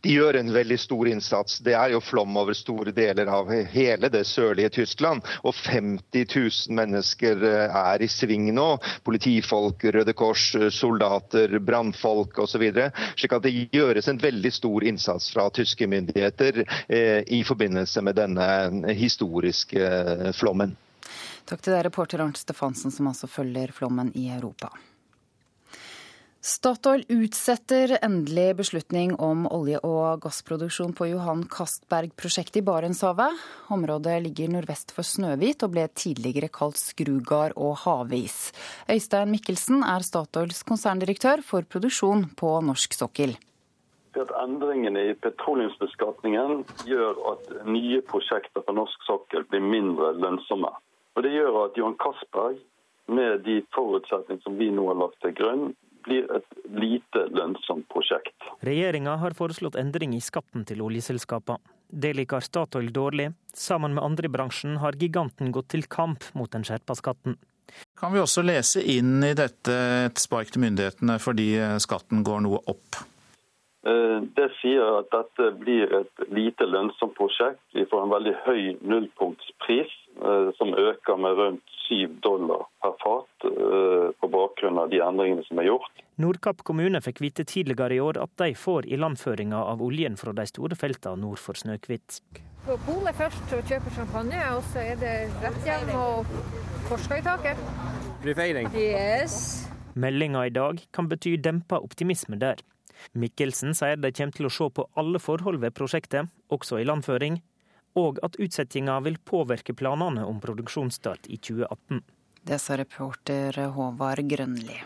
De gjør en veldig stor innsats. Det er jo flom over store deler av hele det sørlige Tyskland. Og 50 000 mennesker eh, er i sving nå. Politifolk, Røde Kors, soldater, brannfolk osv. Slik at det gjøres en veldig stor innsats fra tyske myndigheter eh, i forbindelse med denne historiske eh, flommen. Takk til deg, reporter Arnt Stefansen, som altså følger flommen i Europa. Statoil utsetter endelig beslutning om olje- og gassproduksjon på Johan Castberg-prosjektet i Barentshavet. Området ligger nordvest for Snøhvit og ble tidligere kalt Skrugard og havis. Øystein Mikkelsen er Statoils konserndirektør for produksjon på norsk sokkel. At endringene i petroleumsbeskatningen gjør at nye prosjekter på norsk sokkel blir mindre lønnsomme. Og Det gjør at Johan Castberg, med de forutsetningene som vi nå har lagt til grunn, blir et lite lønnsomt prosjekt. Regjeringa har foreslått endring i skatten til oljeselskapene. Det liker Statoil dårlig. Sammen med andre i bransjen har giganten gått til kamp mot den skjerpa skatten. Kan vi også lese inn i dette et spark til myndighetene fordi skatten går noe opp? Eh, det sier at dette blir et lite lønnsomt prosjekt. Vi får en veldig høy nullpunktspris, eh, som øker med rundt 7 dollar per fat eh, på bakgrunn av de endringene som er gjort. Nordkapp kommune fikk vite tidligere i år at de får ilandføringa av oljen fra de store feltene nord for Snøhvit. På polet først og kjøper champagne, og så er det rett hjem og forsker i taket. Blir feiring? Yes. Meldinga i dag kan bety dempa optimisme der. Mikkelsen sier de kommer til å se på alle forhold ved prosjektet, også ilandføring, og at utsettinga vil påvirke planene om produksjonsstart i 2018. Det sa reporter Håvard Grønli.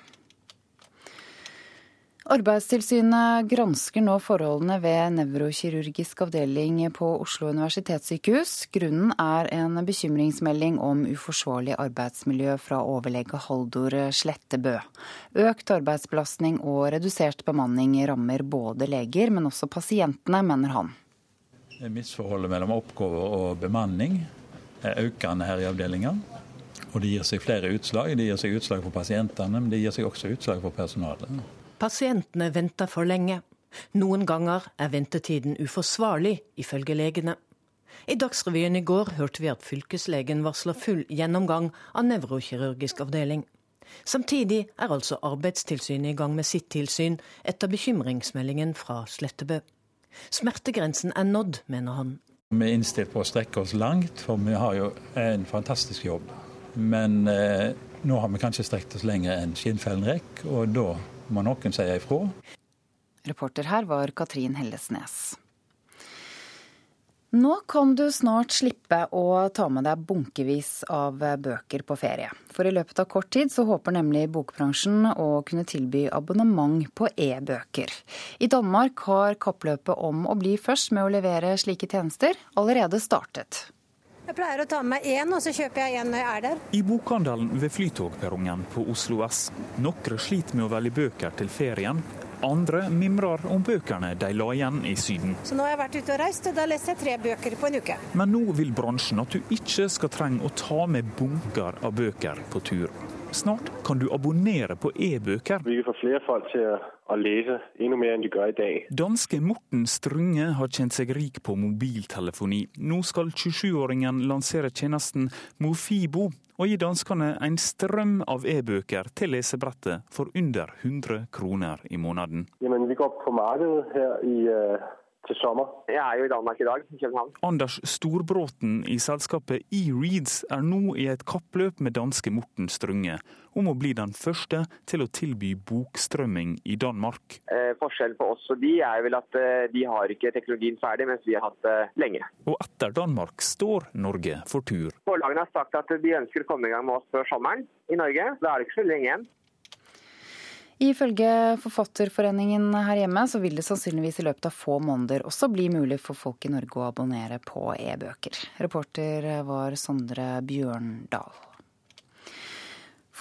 Arbeidstilsynet gransker nå forholdene ved nevrokirurgisk avdeling på Oslo universitetssykehus. Grunnen er en bekymringsmelding om uforsvarlig arbeidsmiljø fra overlege Haldor Slettebø. Økt arbeidsbelastning og redusert bemanning rammer både leger, men også pasientene, mener han. Misforholdet mellom oppgave og bemanning er økende her i avdelinga. Og det gir seg flere utslag. Det gir seg utslag for pasientene, men det gir seg også utslag for personalet. Pasientene venter for lenge. Noen ganger er ventetiden uforsvarlig, ifølge legene. I Dagsrevyen i går hørte vi at fylkeslegen varsler full gjennomgang av nevrokirurgisk avdeling. Samtidig er altså Arbeidstilsynet i gang med sitt tilsyn etter bekymringsmeldingen fra Slettebø. Smertegrensen er nådd, mener han. Vi er innstilt på å strekke oss langt, for vi har jo en fantastisk jobb. Men eh, nå har vi kanskje strekt oss lenger enn skinnfellen rekker, og da må noen si ifra. Reporter her var Katrin Hellesnes. Nå kan du snart slippe å ta med deg bunkevis av bøker på ferie. For i løpet av kort tid så håper nemlig bokbransjen å kunne tilby abonnement på e-bøker. I Danmark har kappløpet om å bli først med å levere slike tjenester allerede startet. Jeg pleier å ta med én, og så kjøper jeg én når jeg er der. I bokhandelen ved flytogperrongen på Oslo S. Noen sliter med å velge bøker til ferien. Andre mimrer om bøkene de la igjen i Syden. Så nå har jeg vært ute og reist, og da leser jeg tre bøker på en uke. Men nå vil bransjen at du ikke skal trenge å ta med bunker av bøker på tur. Snart kan du abonnere på e-bøker. Vi vil få flere folk til å lese enda mer enn de gjør i dag. Danske Morten Strunge har kjent seg rik på mobiltelefoni. Nå skal 27-åringen lansere tjenesten Mofibo og gi danskene en strøm av e-bøker til lesebrettet for under 100 kroner i måneden. Jamen, vi går på markedet her i uh til sommer. Jeg er jo i Danmark i dag, i København. Anders Storbråten i selskapet eReads er nå i et kappløp med danske Morten Strunge om å bli den første til å tilby bokstrømming i Danmark. Eh, forskjellen på oss og de er vel at eh, de har ikke teknologien ferdig, mens vi har hatt det eh, lenge. Og etter Danmark står Norge for tur. Forlagene har sagt at de ønsker å komme i gang med oss før sommeren i Norge. Da er det ikke så lenge igjen. Ifølge Forfatterforeningen her hjemme så vil det sannsynligvis i løpet av få måneder også bli mulig for folk i Norge å abonnere på e-bøker. Reporter var Sondre Bjørndal.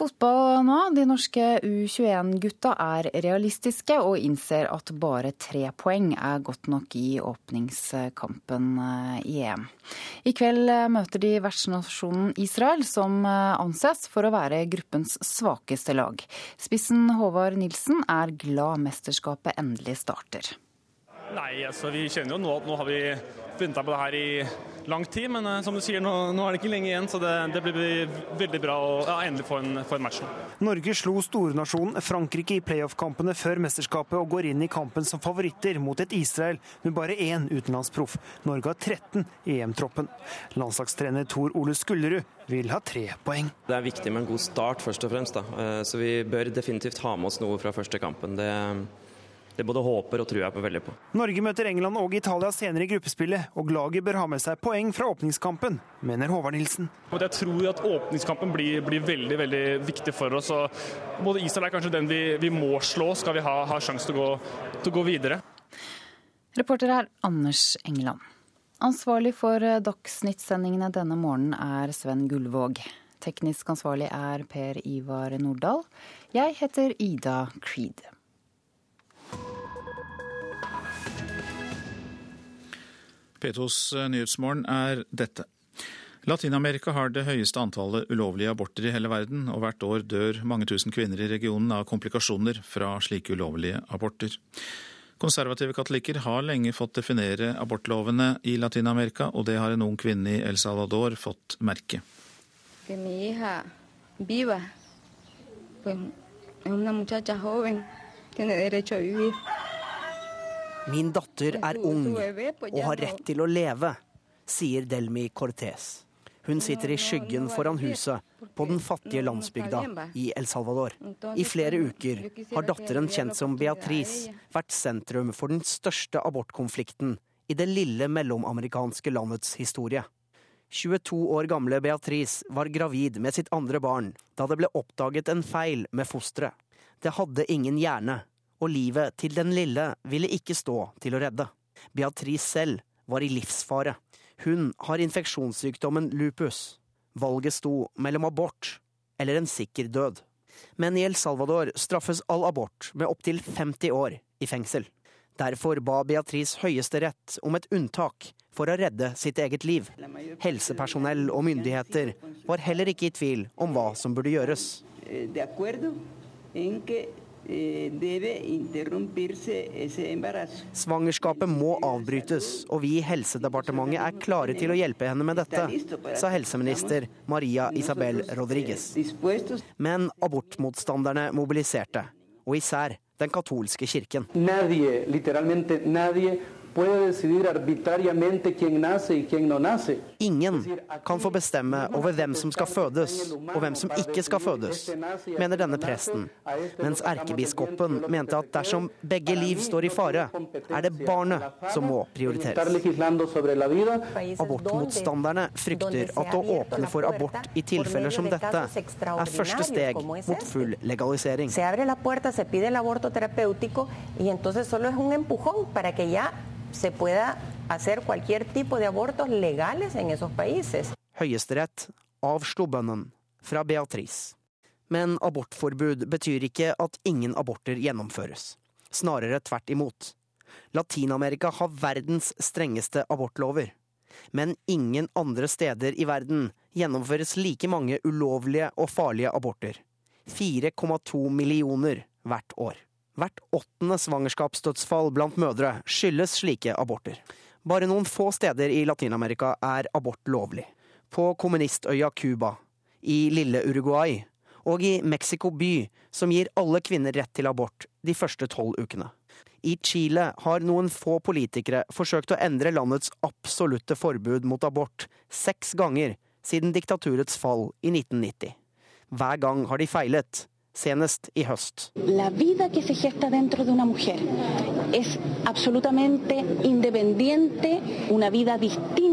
Fotball nå. De norske U21-gutta er realistiske og innser at bare tre poeng er godt nok i åpningskampen eh, i EM. I kveld eh, møter de vertsnasjonen Israel, som eh, anses for å være gruppens svakeste lag. Spissen Håvard Nilsen er glad mesterskapet endelig starter. Nei, altså vi kjenner jo nå at nå har vi venta på det her i lang tid, men uh, som du sier, nå, nå, er det ikke lenge igjen, så det, det blir veldig bra å ja, endelig få en, få en match. Norge slo stornasjonen Frankrike i playoff-kampene før mesterskapet og går inn i kampen som favoritter mot et Israel med bare én utenlandsproff. Norge har 13 i EM-troppen. Landslagstrener Tor Ole Skullerud vil ha tre poeng. Det er viktig med en god start, først og fremst. Da. Eh, så vi bør definitivt ha med oss noe fra første kampen. Det det både håper og tror jeg på veldig på. Norge møter England og Italia senere i gruppespillet, og laget bør ha med seg poeng fra åpningskampen, mener Håvard Nilsen. Jeg tror at åpningskampen blir, blir veldig veldig viktig for oss. og både Israel er kanskje den vi, vi må slå, skal vi ha, ha sjanse til, til, å gå videre. Reporter er Anders England. Ansvarlig for Dagsnytt-sendingene denne morgenen er Sven Gullvåg. Teknisk ansvarlig er Per Ivar Nordahl. Jeg heter Ida Creed. P2s eh, Nyhetsmorgen er dette. Latin-Amerika har det høyeste antallet ulovlige aborter i hele verden, og hvert år dør mange tusen kvinner i regionen av komplikasjoner fra slike ulovlige aborter. Konservative katolikker har lenge fått definere abortlovene i Latin-Amerika, og det har en ung kvinne i El Salvador fått merke. Viva. Pues, es una muchacha joven, tiene derecho a vivir. Min datter er ung og har rett til å leve, sier Delmi Cortez. Hun sitter i skyggen foran huset på den fattige landsbygda i El Salvador. I flere uker har datteren kjent som Beatrice vært sentrum for den største abortkonflikten i det lille mellomamerikanske landets historie. 22 år gamle Beatrice var gravid med sitt andre barn da det ble oppdaget en feil med fosteret. Det hadde ingen hjerne og livet til den lille ville ikke stå til å redde. Beatrice selv var i livsfare. Hun har infeksjonssykdommen lupus. Valget sto mellom abort eller en sikker død. Men i El Salvador straffes all abort med opptil 50 år i fengsel. Derfor ba Beatrice Høyesterett om et unntak for å redde sitt eget liv. Helsepersonell og myndigheter var heller ikke i tvil om hva som burde gjøres. Eh, Svangerskapet må avbrytes, og vi i Helsedepartementet er klare til å hjelpe henne med dette, sa helseminister Maria Isabel Rodriguez. Men abortmotstanderne mobiliserte, og især den katolske kirken. Nadie, nadie puede decidir arbitrariamente quién nace y quién no nace. Ingen kan få bestemme over hvem som skal fødes og hvem som ikke skal fødes, mener denne presten, mens erkebiskopen mente at dersom begge liv står i fare, er det barnet som må prioriteres. Abortmotstanderne frykter at å åpne for abort i tilfeller som dette er første steg mot full legalisering. Se abre la puerta, se pide el aborto terapéutico y entonces solo es un empujón para que ya se pueda hacer cualquier tipo de abortos legales en esos países. Høyesterett avslo bønnen fra Beatrice. Men abortforbud betyr ikke at ingen aborter gjennomføres. Snarere tvert imot. Latin-Amerika har verdens strengeste abortlover. Men ingen andre steder i verden gjennomføres like mange ulovlige og farlige aborter. 4,2 millioner hvert år. Hvert åttende svangerskapsdødsfall blant mødre skyldes slike aborter. Bare noen få steder i Latin-Amerika er abort lovlig. På kommunistøya Cuba, i lille Uruguay og i Mexico by, som gir alle kvinner rett til abort de første tolv ukene. I Chile har noen få politikere forsøkt å endre landets absolutte forbud mot abort seks ganger siden diktaturets fall i 1990. Hver gang har de feilet, senest i høst. La vida que se gesta dentro de una mujer es absolutamente independiente, una vida distinta,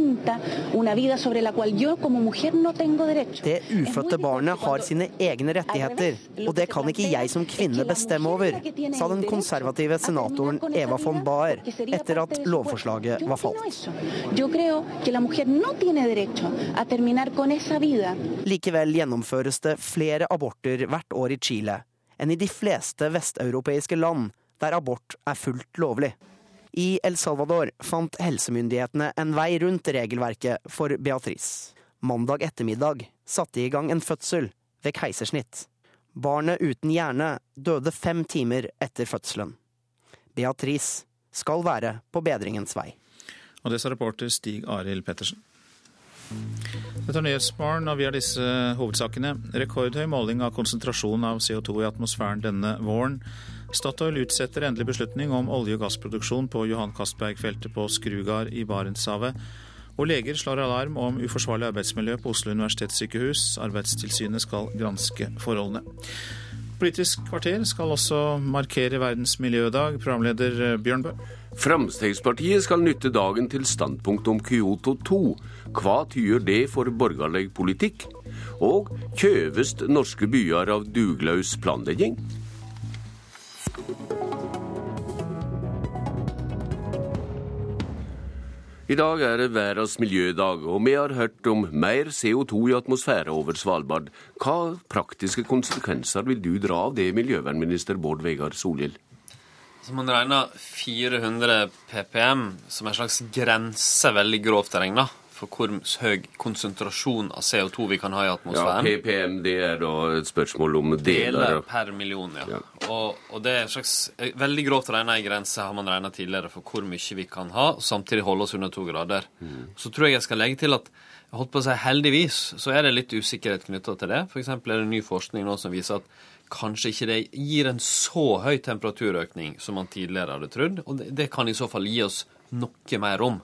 una vida sobre la cual yo como mujer no tengo derecho. Det ufødte barnet har sine egne rettigheter, og det kan ikke jeg som kvinne bestemme over, sa den konservative senatoren Eva von Baer etter at lovforslaget var falt. Likevel gjennomføres det flere aborter hvert år i Chile Chile enn i de fleste vesteuropeiske land der abort er fullt lovlig. I El Salvador fant helsemyndighetene en vei rundt regelverket for Beatrice. Mandag ettermiddag satte de i gang en fødsel ved keisersnitt. Barnet uten hjerne døde fem timer etter fødselen. Beatrice skal være på bedringens vei. Og det sa reporter Stig Arild Pettersen. Dette er Nyhetsmorgen, og vi har disse hovedsakene. Rekordhøy måling av konsentrasjon av CO2 i atmosfæren denne våren. Statoil utsetter endelig beslutning om olje- og gassproduksjon på Johan Castberg-feltet på Skrugard i Barentshavet. Og leger slår alarm om uforsvarlig arbeidsmiljø på Oslo universitetssykehus. Arbeidstilsynet skal granske forholdene. Politisk kvarter skal også markere verdens miljødag. Programleder Bjørn Bø. Fremskrittspartiet skal nytte dagen til standpunkt om Kyoto 2. Hva tyder det for borgerlig politikk? Og kjøves norske byer av dugløs planlegging? I dag er det verdens miljødag, og vi har hørt om mer CO2 i atmosfæren over Svalbard. Hva praktiske konsekvenser vil du dra av det, miljøvernminister Bård Vegar Solhjell? Så man regner 400 ppm som en slags grense, veldig grovt regna, for hvor høy konsentrasjon av CO2 vi kan ha i atmosfæren. Ja, ppm det er da et spørsmål om deler. Deler per million, ja. ja. Og, og, det er en slags veldig grovt regna ei grense har man regna tidligere for hvor mye vi kan ha, og samtidig holde oss under to grader. Mm. Så tror jeg jeg skal legge til at jeg holdt på å si heldigvis så er det litt usikkerhet knytta til det. F.eks. er det ny forskning nå som viser at kanskje ikke det gir en så høy temperaturøkning som man tidligere hadde trodd. Og det, det kan i så fall gi oss noe mer rom.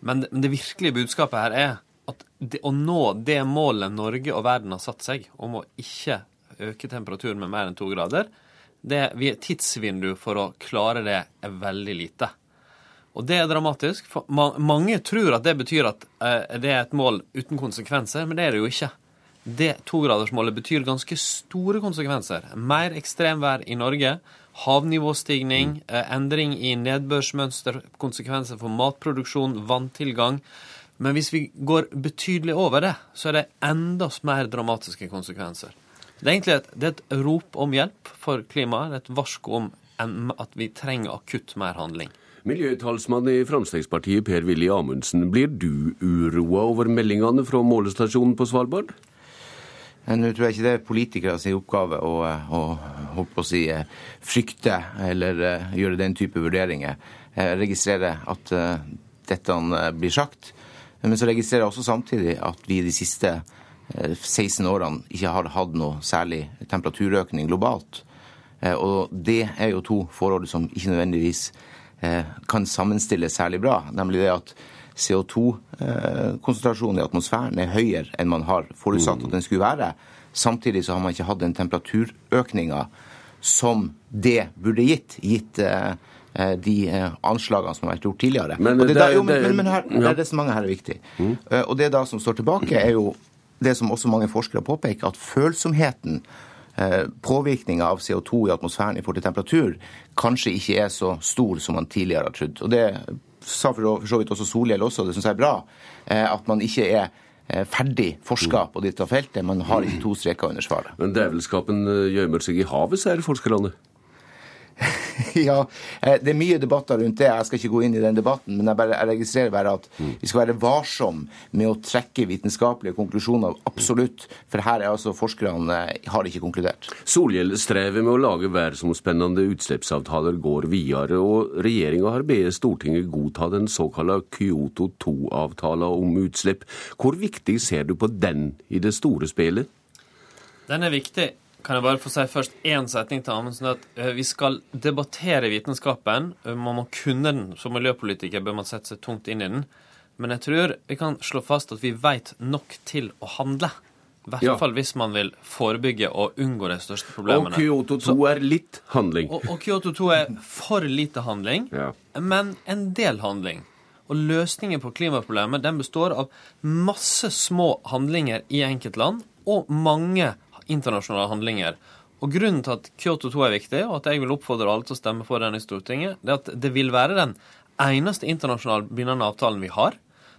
Men, men det virkelige budskapet her er at det, å nå det målet Norge og verden har satt seg om å ikke øke temperaturen med mer enn to grader, det tidsvinduet for å klare det er veldig lite. Og det er dramatisk. for Mange tror at det betyr at eh, det er et mål uten konsekvenser, men det er det jo ikke. Det togradersmålet betyr ganske store konsekvenser. Mer ekstremvær i Norge, havnivåstigning, eh, endring i nedbørsmønster, konsekvenser for matproduksjon, vanntilgang. Men hvis vi går betydelig over det, så er det enda mer dramatiske konsekvenser. Det er egentlig et, er et rop om hjelp for klimaet, et varsko om at vi trenger akutt mer handling. Miljøtalsmann i Fremskrittspartiet Per Willy Amundsen, blir du uroa over meldingene fra målestasjonen på Svalbard? Nå tror jeg ikke det er politikere sin oppgave å, å, å si, frykte eller gjøre den type vurderinger. Jeg registrerer at dette blir sagt. Men så registrerer jeg også samtidig at vi de siste uh, 16 årene ikke har hatt noe særlig temperaturøkning globalt. Og det er jo to forhold som ikke nødvendigvis kan sammenstilles særlig bra. Nemlig det at CO2-konsentrasjonen i atmosfæren er høyere enn man har forutsatt at den skulle være. Samtidig så har man ikke hatt den temperaturøkninga som det burde gitt, gitt eh, eh, de eh, anslagene som har vært gjort tidligere. Men, det, da, jo, men, men her, det resonnementet her er viktig. Mm. Og det da som står tilbake, er jo det som også mange forskere påpeker, at følsomheten påvirkninga av CO2 i atmosfæren i forhold til temperatur kanskje ikke er så stor som man tidligere har trodd. Og Det sa for så vidt også Solhjell også, det syns jeg er bra, eh, at man ikke er eh, ferdig forska på dette feltet. Man har ikke to streker under svaret. Men djevelskapen eh, gjemmer seg i havet, sier forskerne? *laughs* ja, eh, det er mye debatter rundt det. Jeg skal ikke gå inn i den debatten. Men jeg, bare, jeg registrerer bare at mm. vi skal være varsom med å trekke vitenskapelige konklusjoner. Absolutt. For her er altså forskerne eh, har ikke konkludert. Solhjell strever med å lage verdensomspennende utslippsavtaler går videre. Og regjeringa har bedt Stortinget godta den såkalte Kyoto 2-avtalen om utslipp. Hvor viktig ser du på den i det store spillet? Den er viktig. Kan jeg bare få si først én setning til Amundsen? At eh, vi skal debattere vitenskapen. Eh, man må kunne den. Som miljøpolitiker bør man sette seg tungt inn i den. Men jeg tror vi kan slå fast at vi veit nok til å handle. I hvert ja. fall hvis man vil forebygge og unngå de største problemene. Og Kyoto 2 er litt handling. Og, og Kyoto 2 er for lite handling, ja. men en del handling. Og løsningen på klimaproblemet den består av masse små handlinger i enkeltland og mange internasjonale handlinger. Og Grunnen til at Kyoto 2 er viktig, og at jeg vil oppfordre alle til å stemme for den i Stortinget, det er at det vil være den eneste internasjonalt bindende avtalen vi har.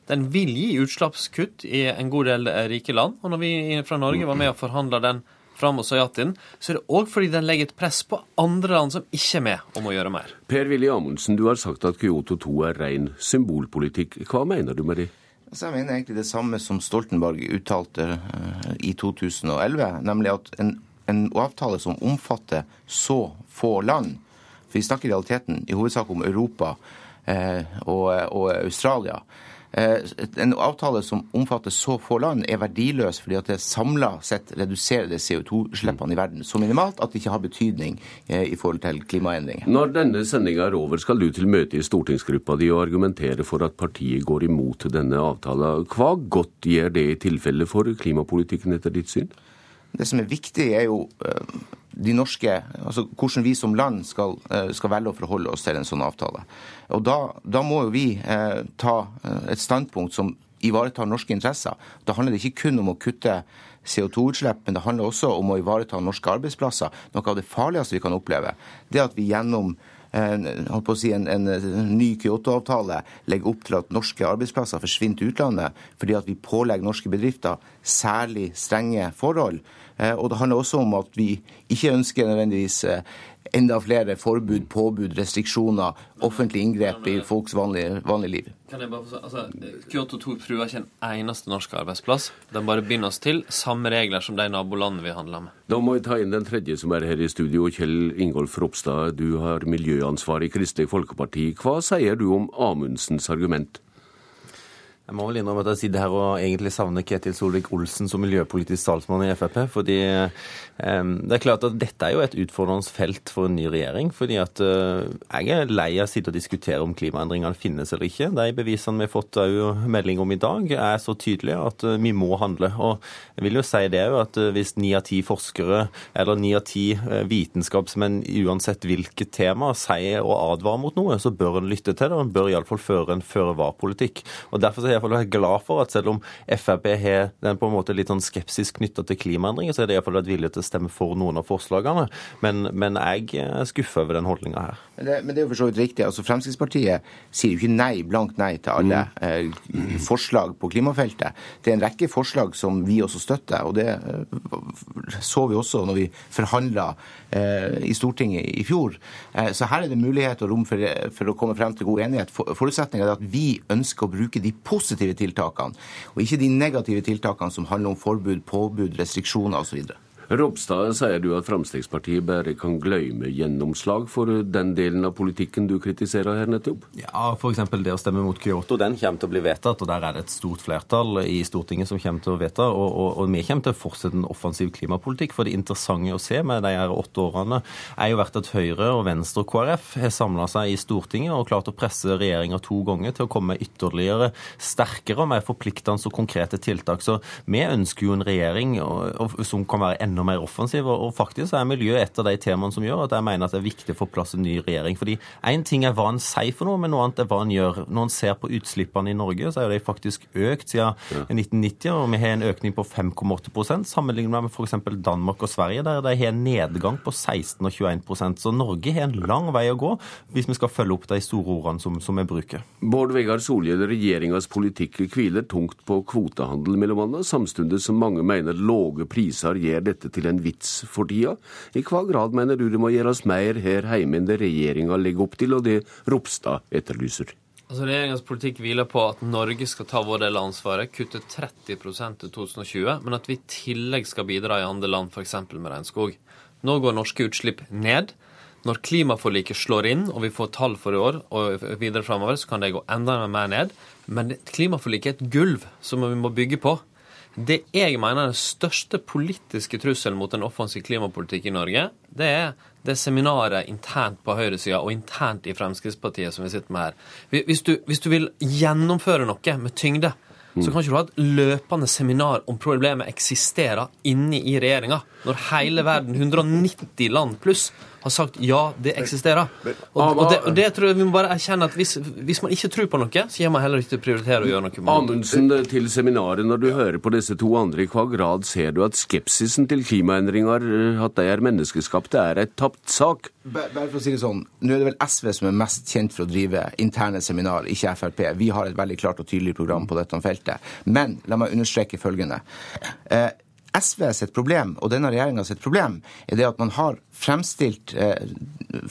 Den vil gi utslippskutt i en god del rike land. Og når vi fra Norge var med og forhandla den fram og sa ja til den, så er det òg fordi den legger et press på andre land som ikke er med om å gjøre mer. Per-Willy Amundsen, du har sagt at Kyoto 2 er ren symbolpolitikk. Hva mener du med det? Så jeg mener egentlig det samme som Stoltenberg uttalte uh, i 2011, nemlig at en, en, avtale som omfatter så få land For vi snakker i realiteten i hovedsak om Europa uh, og, og, Australia. En avtale som omfatter så få land, er verdiløs fordi at det samla sett reduserer det CO2-slippene i verden så minimalt at det ikke har betydning i forhold til klimaendringer. Når denne sendinga er over, skal du til møte i stortingsgruppa di og argumentere for at partiet går imot denne avtalen. Hva godt gjør det i tilfelle for klimapolitikken etter ditt syn? Det som er viktig, er jo de norske, altså hvordan vi som land skal, skal, velge å forholde oss til en sånn avtale. Og Da, da må jo vi eh, ta et standpunkt som ivaretar norske interesser. Da handler det ikke kun om å kutte CO2-utslipp, men det handler også om å ivareta norske arbeidsplasser. Noe av det farligste vi kan oppleve, det at vi gjennom en, si, en, en, ny Kyoto-avtale legger opp til at norske arbeidsplasser forsvinner til utlandet fordi at vi pålegger norske bedrifter særlig strenge forhold. Og det handler også om at vi ikke ønsker nødvendigvis enda flere forbud, påbud, restriksjoner, offentlige inngrep i folks vanlige, vanlige liv. Kan jeg bare få altså, Kyoto 2 truer ikke en eneste norsk arbeidsplass. De bare binder oss til samme regler som de nabolandene vi handler med. Da må vi ta inn den tredje som er her i studio. Kjell Ingolf Ropstad, du har miljøansvar i Kristelig Folkeparti. Hva sier du om Amundsens argument? Jeg må vel innrømme at jeg sitter her og egentlig savner Ketil Solvik-Olsen som miljøpolitisk talsmann i Frp. fordi um, det er klart at dette er jo et utfordrende felt for en ny regjering. fordi at uh, jeg er lei av å sitte og diskutere om klimaendringene finnes eller ikke. De bevisene vi har fått melding om i dag, er så tydelige at uh, vi må handle. Og jeg vil jo si det jo at hvis ni av ti forskere eller ni av ti vitenskapsmenn uansett hvilket tema sier og advarer mot noe, så bør en lytte til det. og En bør iallfall føre en føre-var-politikk. Og Derfor er jeg være glad for at selv om Frp har den på en måte litt sånn skepsis knytta til klimaendringer, så er det iallfall vært villig til å stemme for noen av forslagene. Men, men jeg er skuffa over den holdninga her. Men det, men det, er jo for så vidt riktig. altså Fremskrittspartiet sier jo ikke nei, blankt nei til alle mm. eh, forslag på klimafeltet. Det er en rekke forslag som vi også støtter, og det eh, så vi også når vi forhandla eh, i Stortinget i fjor. Eh, så her er det mulighet og rom for, for å komme frem til god enighet. For, forutsetningen er at vi ønsker å bruke de positive tiltakene, og ikke de negative tiltakene som handler om forbud, påbud, restriksjoner osv. Ropstad, sier du at Fremskrittspartiet bare kan glemme gjennomslag for den delen av politikken du kritiserer her nettopp? Ja, f.eks. det å stemme mot Kyoto. Den kommer til å bli vedtatt, og der er det et stort flertall i Stortinget som kommer til å vedta. Og, og, og vi kommer til å fortsette en offensiv klimapolitikk. For det interessante å se med de her åtte årene er jo vært at Høyre og Venstre og KrF har samla seg i Stortinget og klart å presse regjeringa to ganger til å komme med ytterligere sterkere og mer forpliktende og konkrete tiltak. Så vi ønsker jo en regjering som kan være enda enda mer offensiv. Og faktisk er miljø et av de temaene som gjør at jeg mener at det er viktig å få plass en ny regjering. Fordi én ting er hva en sier for noe, men noe annet er hva en gjør. Når en ser på utslippene i Norge, så er de faktisk økt siden ja. 1990, og vi har en økning på 5,8% sammenlignet med f.eks. Danmark og Sverige, der de har en nedgang på 16 og 21% Så Norge har en lang vei å gå hvis vi skal følge opp de store ordene som, som vi bruker. Bård Vegar Solhjell, regjeringas politikk hviler tungt på kvotehandel, mellom annet, samtidig som mange mener lave priser gjør dette til en vits for tida. I hva grad mener du det må gjøres mer her hjemme enn det regjeringa legger opp til, og det Ropstad etterlyser? Altså Regjeringas politikk hviler på at Norge skal ta vår del av ansvaret, kutte 30 til 2020, men at vi i tillegg skal bidra i andre land, f.eks. med regnskog. Nå går norske utslipp ned. Når klimaforliket slår inn, og vi får tall for i år og videre framover, så kan det gå enda mer ned. Men klimaforliket er et gulv som vi må bygge på. Det jeg mener er den største politiske trusselen mot en offensiv klimapolitikk i Norge, det er det seminaret internt på høyresida og internt i Fremskrittspartiet som vi sitter med her. Hvis du, hvis du vil gjennomføre noe med tyngde, så kan ikke du ha et løpende seminar om problemet eksisterer inni i regjeringa, når hele verden, 190 land pluss, har sagt ja, det eksisterer. Og, og, det, og det, tror jeg vi må bare erkjenne at hvis, hvis man ikke tror på noe, så gjør man heller ikke prioritere å gjøre noe med det. Amundsen, til seminaret, når du hører på disse to andre, i hva grad ser du at skepsisen til klimaendringer, eh, at de er menneskeskapte, er et tapt sak? Bare for å si det sånn, Nå er det vel SV som er mest kjent for å drive interne seminar, ikke Frp. Vi har et veldig klart og tydelig program på dette feltet. Men la meg understreke følgende. Eh, SV sitt problem og denne regjeringa sitt problem er det at man har fremstilt, eh,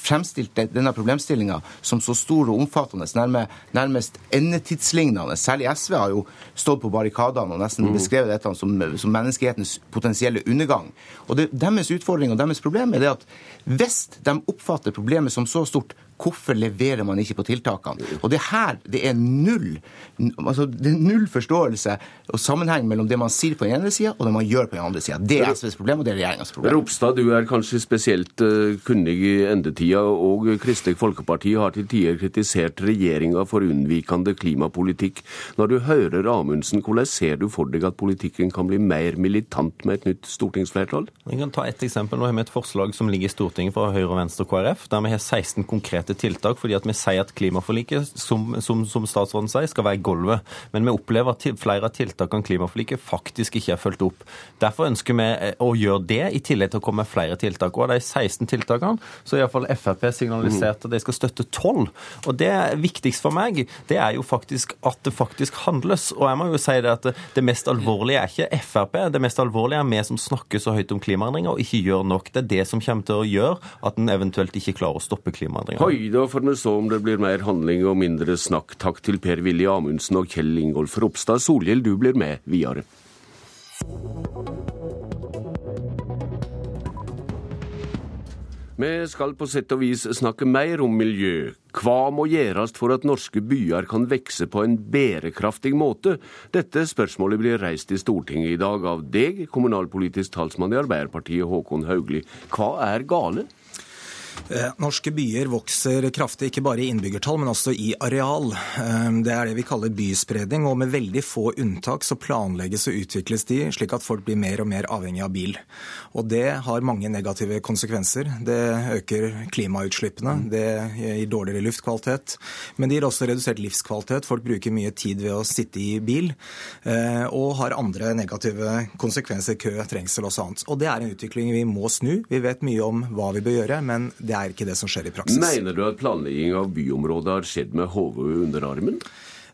fremstilt denne problemstillinga som så stor og omfattende, nærme, nærmest endetidslignende. Særlig SV har jo stått på barrikadene og nesten mm. beskrevet dette som, som, menneskehetens potensielle undergang. Og det, Deres utfordring og deres problem er det at hvis de oppfatter problemet som så stort, Hvorfor leverer man ikke på tiltakene? Og det her, det er null altså det er null forståelse og sammenheng mellom det man sier på den ene sida, og det man gjør på den andre sida. Det er SVs problem, og det er regjeringas problem. Ropstad, du er kanskje spesielt uh, kunnig i endetida, og Kristelig Folkeparti har til tider kritisert regjeringa for unnvikende klimapolitikk. Når du hører Amundsen, hvordan ser du for deg at politikken kan bli mer militant med et nytt stortingsflertall? Jeg kan ta et eksempel. Nå har vi et forslag som ligger i Stortinget fra Høyre, Venstre og KrF, der vi har 16 konkrete tiltak fordi at vi sier at klimaforliket, som, som, som statsråden sier, skal være gulvet. Men vi opplever at flere av tiltakene klimaforliket faktisk ikke er fulgt opp. Derfor ønsker vi eh, å gjøre det, i tillegg til å komme med flere tiltak. Og av de 16 tiltakene så har iallfall Frp signalisert at de skal støtte 12. Og det viktigste for meg, det er jo faktisk at det faktisk handles. Og jeg må jo si det at det mest alvorlige er ikke Frp, det mest alvorlige er vi som snakker så høyt om klimaendringer og ikke gjør nok. Det er det som kommer til å gjøre at en eventuelt ikke klarer å stoppe klimaendringer. Da får vi se om det blir mer handling og mindre snakk. Takk til Per-Willy Amundsen og Kjell Ingolf Ropstad. Solhjell, du blir med videre. Vi skal på sett og vis snakke mer om miljø. Hva må gjøres for at norske byer kan vokse på en bærekraftig måte? Dette spørsmålet blir reist i Stortinget i dag av deg, kommunalpolitisk talsmann i Arbeiderpartiet Håkon Haugli. Hva er gale? Eh, norske byer vokser kraftig, ikke bare i innbyggertall, men også i areal. Eh, det er det vi kaller byspredning, og med veldig få unntak så planlegges og utvikles de slik at folk blir mer og mer avhengig av bil. Og det har mange negative konsekvenser. Det øker klimautslippene, det gir dårligere luftkvalitet, men det gir også redusert livskvalitet. Folk bruker mye tid ved å sitte i bil, eh, og har andre negative konsekvenser, kø, trengsel og sånt. Og det er en utvikling vi må snu. Vi vet mye om hva vi bør gjøre, men det er ikke det som skjer i praksis. Mener du at planlegging av byområder har skjedd med hodet under armen?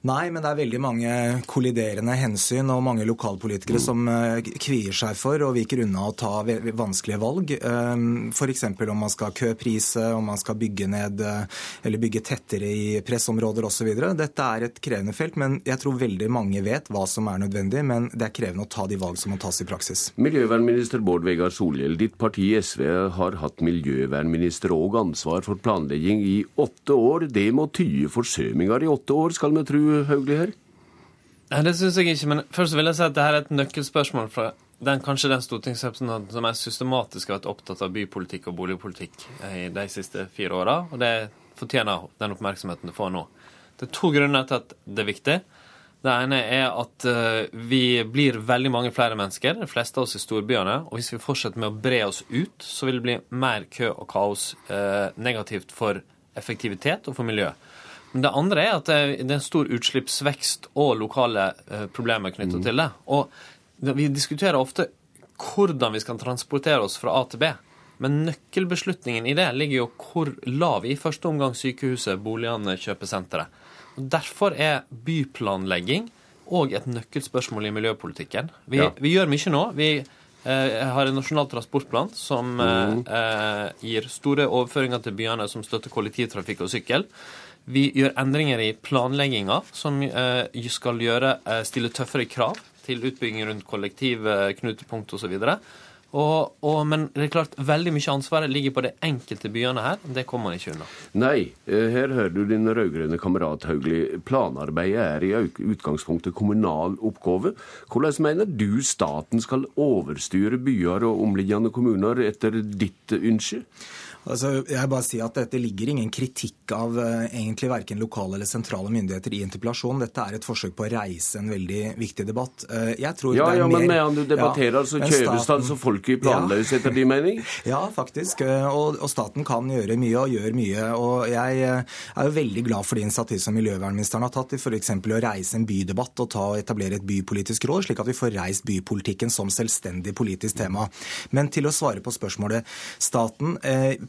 Nei, men det er veldig mange kolliderende hensyn og mange lokalpolitikere som eh, kvier seg for og viker unna å ta vanskelige valg. Eh, F.eks. om man skal køprise, om man skal bygge ned eh, eller bygge tettere i pressområder osv. Dette er et krevende felt, men jeg tror veldig mange vet hva som er nødvendig. Men det er krevende å ta de valg som må tas i praksis. Miljøvernminister Bård Vegar Solhjell, ditt parti SV har hatt miljøvernminister og ansvar for planlegging i åtte år. Det må tye forsøminger i åtte år, skal vi tro Haugli her? Nei, det syns jeg ikke. Men først vil jeg si at dette er et nøkkelspørsmål fra den, kanskje den stortingsrepresentanten som er systematisk har vært opptatt av bypolitikk og boligpolitikk i de siste fire åra. Og det fortjener den oppmerksomheten det får nå. Det er to grunner til at det er viktig. Det ene er at uh, vi blir veldig mange flere mennesker, de fleste av oss i storbyene. Og hvis vi fortsetter med å bre oss ut, så vil det bli mer kø og kaos eh, negativt for effektivitet og for miljøet. Men det andre er at det er en stor utslippsvekst og lokale eh, problemer knyttet mm. til det. Og vi diskuterer ofte hvordan vi skal transportere oss fra A til B. Men nøkkelbeslutningen i det ligger jo hvor lav i første omgang sykehuset, boligene, kjøpesenteret. Derfor er byplanlegging òg et nøkkelspørsmål i miljøpolitikken. Vi, ja. vi gjør mye nå. Vi eh, har en nasjonal transportplan som eh, mm. eh, gir store overføringer til byene som støtter kollektivtrafikk og sykkel. Vi gjør endringer i planlegginga som eh, skal gjøre, eh, stille tøffere krav til utbygging rundt kollektivknutepunkt osv. Og, og, men det er klart, veldig mye ansvaret ligger på de enkelte byene her. Det kommer man ikke unna. Nei, eh, her hører du din rød-grønne kamerat Haugli. Planarbeidet er i utgangspunktet kommunal oppgave. Hvordan mener du staten skal overstyre byer og omliggende kommuner etter ditt ønske? Altså, jeg bare si at Dette ligger ingen kritikk av uh, egentlig verken lokale eller sentrale myndigheter i interpellasjonen. Dette er et forsøk på å reise en veldig viktig debatt. Uh, jeg tror ja, det er ja, mer... Men medan du debatterer, ja, så kjøres det altså folk i planløs, etter din mening? *laughs* Ja, faktisk. Og, og, staten kan gjøre mye, og gjør mye. Og jeg er jo veldig glad for det initiativ som miljøvernministeren har tatt i f.eks. å reise en bydebatt og ta og etablere et bypolitisk råd, slik at vi får reist bypolitikken som selvstendig politisk tema. Men til å svare på spørsmålet. Staten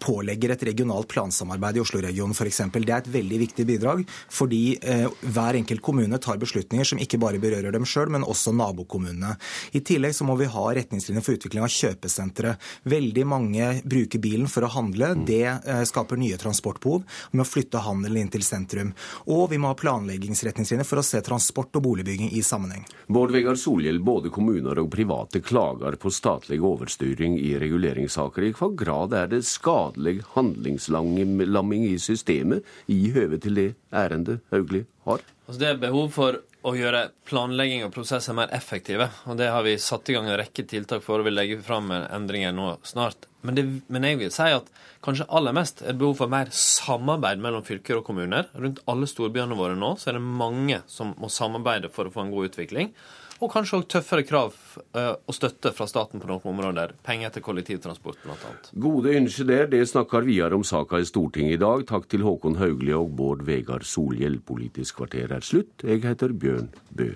pålegger et regionalt plansamarbeid i Oslo-regionen f.eks. Det er et veldig viktig bidrag, fordi eh, hver enkelt kommune tar beslutninger som ikke bare berører dem sjøl, men også nabokommunene. I tillegg så må vi ha retningslinjer for utvikling av kjøpesentre. Veldig mange bruker bilen for å handle. Mm. Det eh, skaper nye transportbehov. Vi må flytte handelen inn til sentrum. Og vi må ha planleggingsretningslinjer for å se transport og boligbygging i sammenheng. Bård Vegar Solhjell, både kommuner og private klager på statlig overstyring i reguleringssaker. I hva grad er det skadelig skadelig handlingslamming i systemet i høve til det ærendet Hauglie har? Altså det er behov for å gjøre planlegging og prosesser mer effektive. og Det har vi satt i gang en rekke tiltak for og vil legge fram endringer nå snart. Men, det, men, jeg vil si at kanskje aller mest er det behov for mer samarbeid mellom fylker og kommuner. Rundt alle storbyene våre nå så er det mange som må samarbeide for å få en god utvikling. Og kanskje òg tøffere krav og støtte fra staten på noen områder. Penger til kollektivtransport bl.a. Gode ønsker. Det snakker videre om saka i Stortinget i dag. Takk til Håkon Hauglie og Bård Vegar Solhjell. Politisk kvarter er slutt. Jeg heter Bjørn Bø.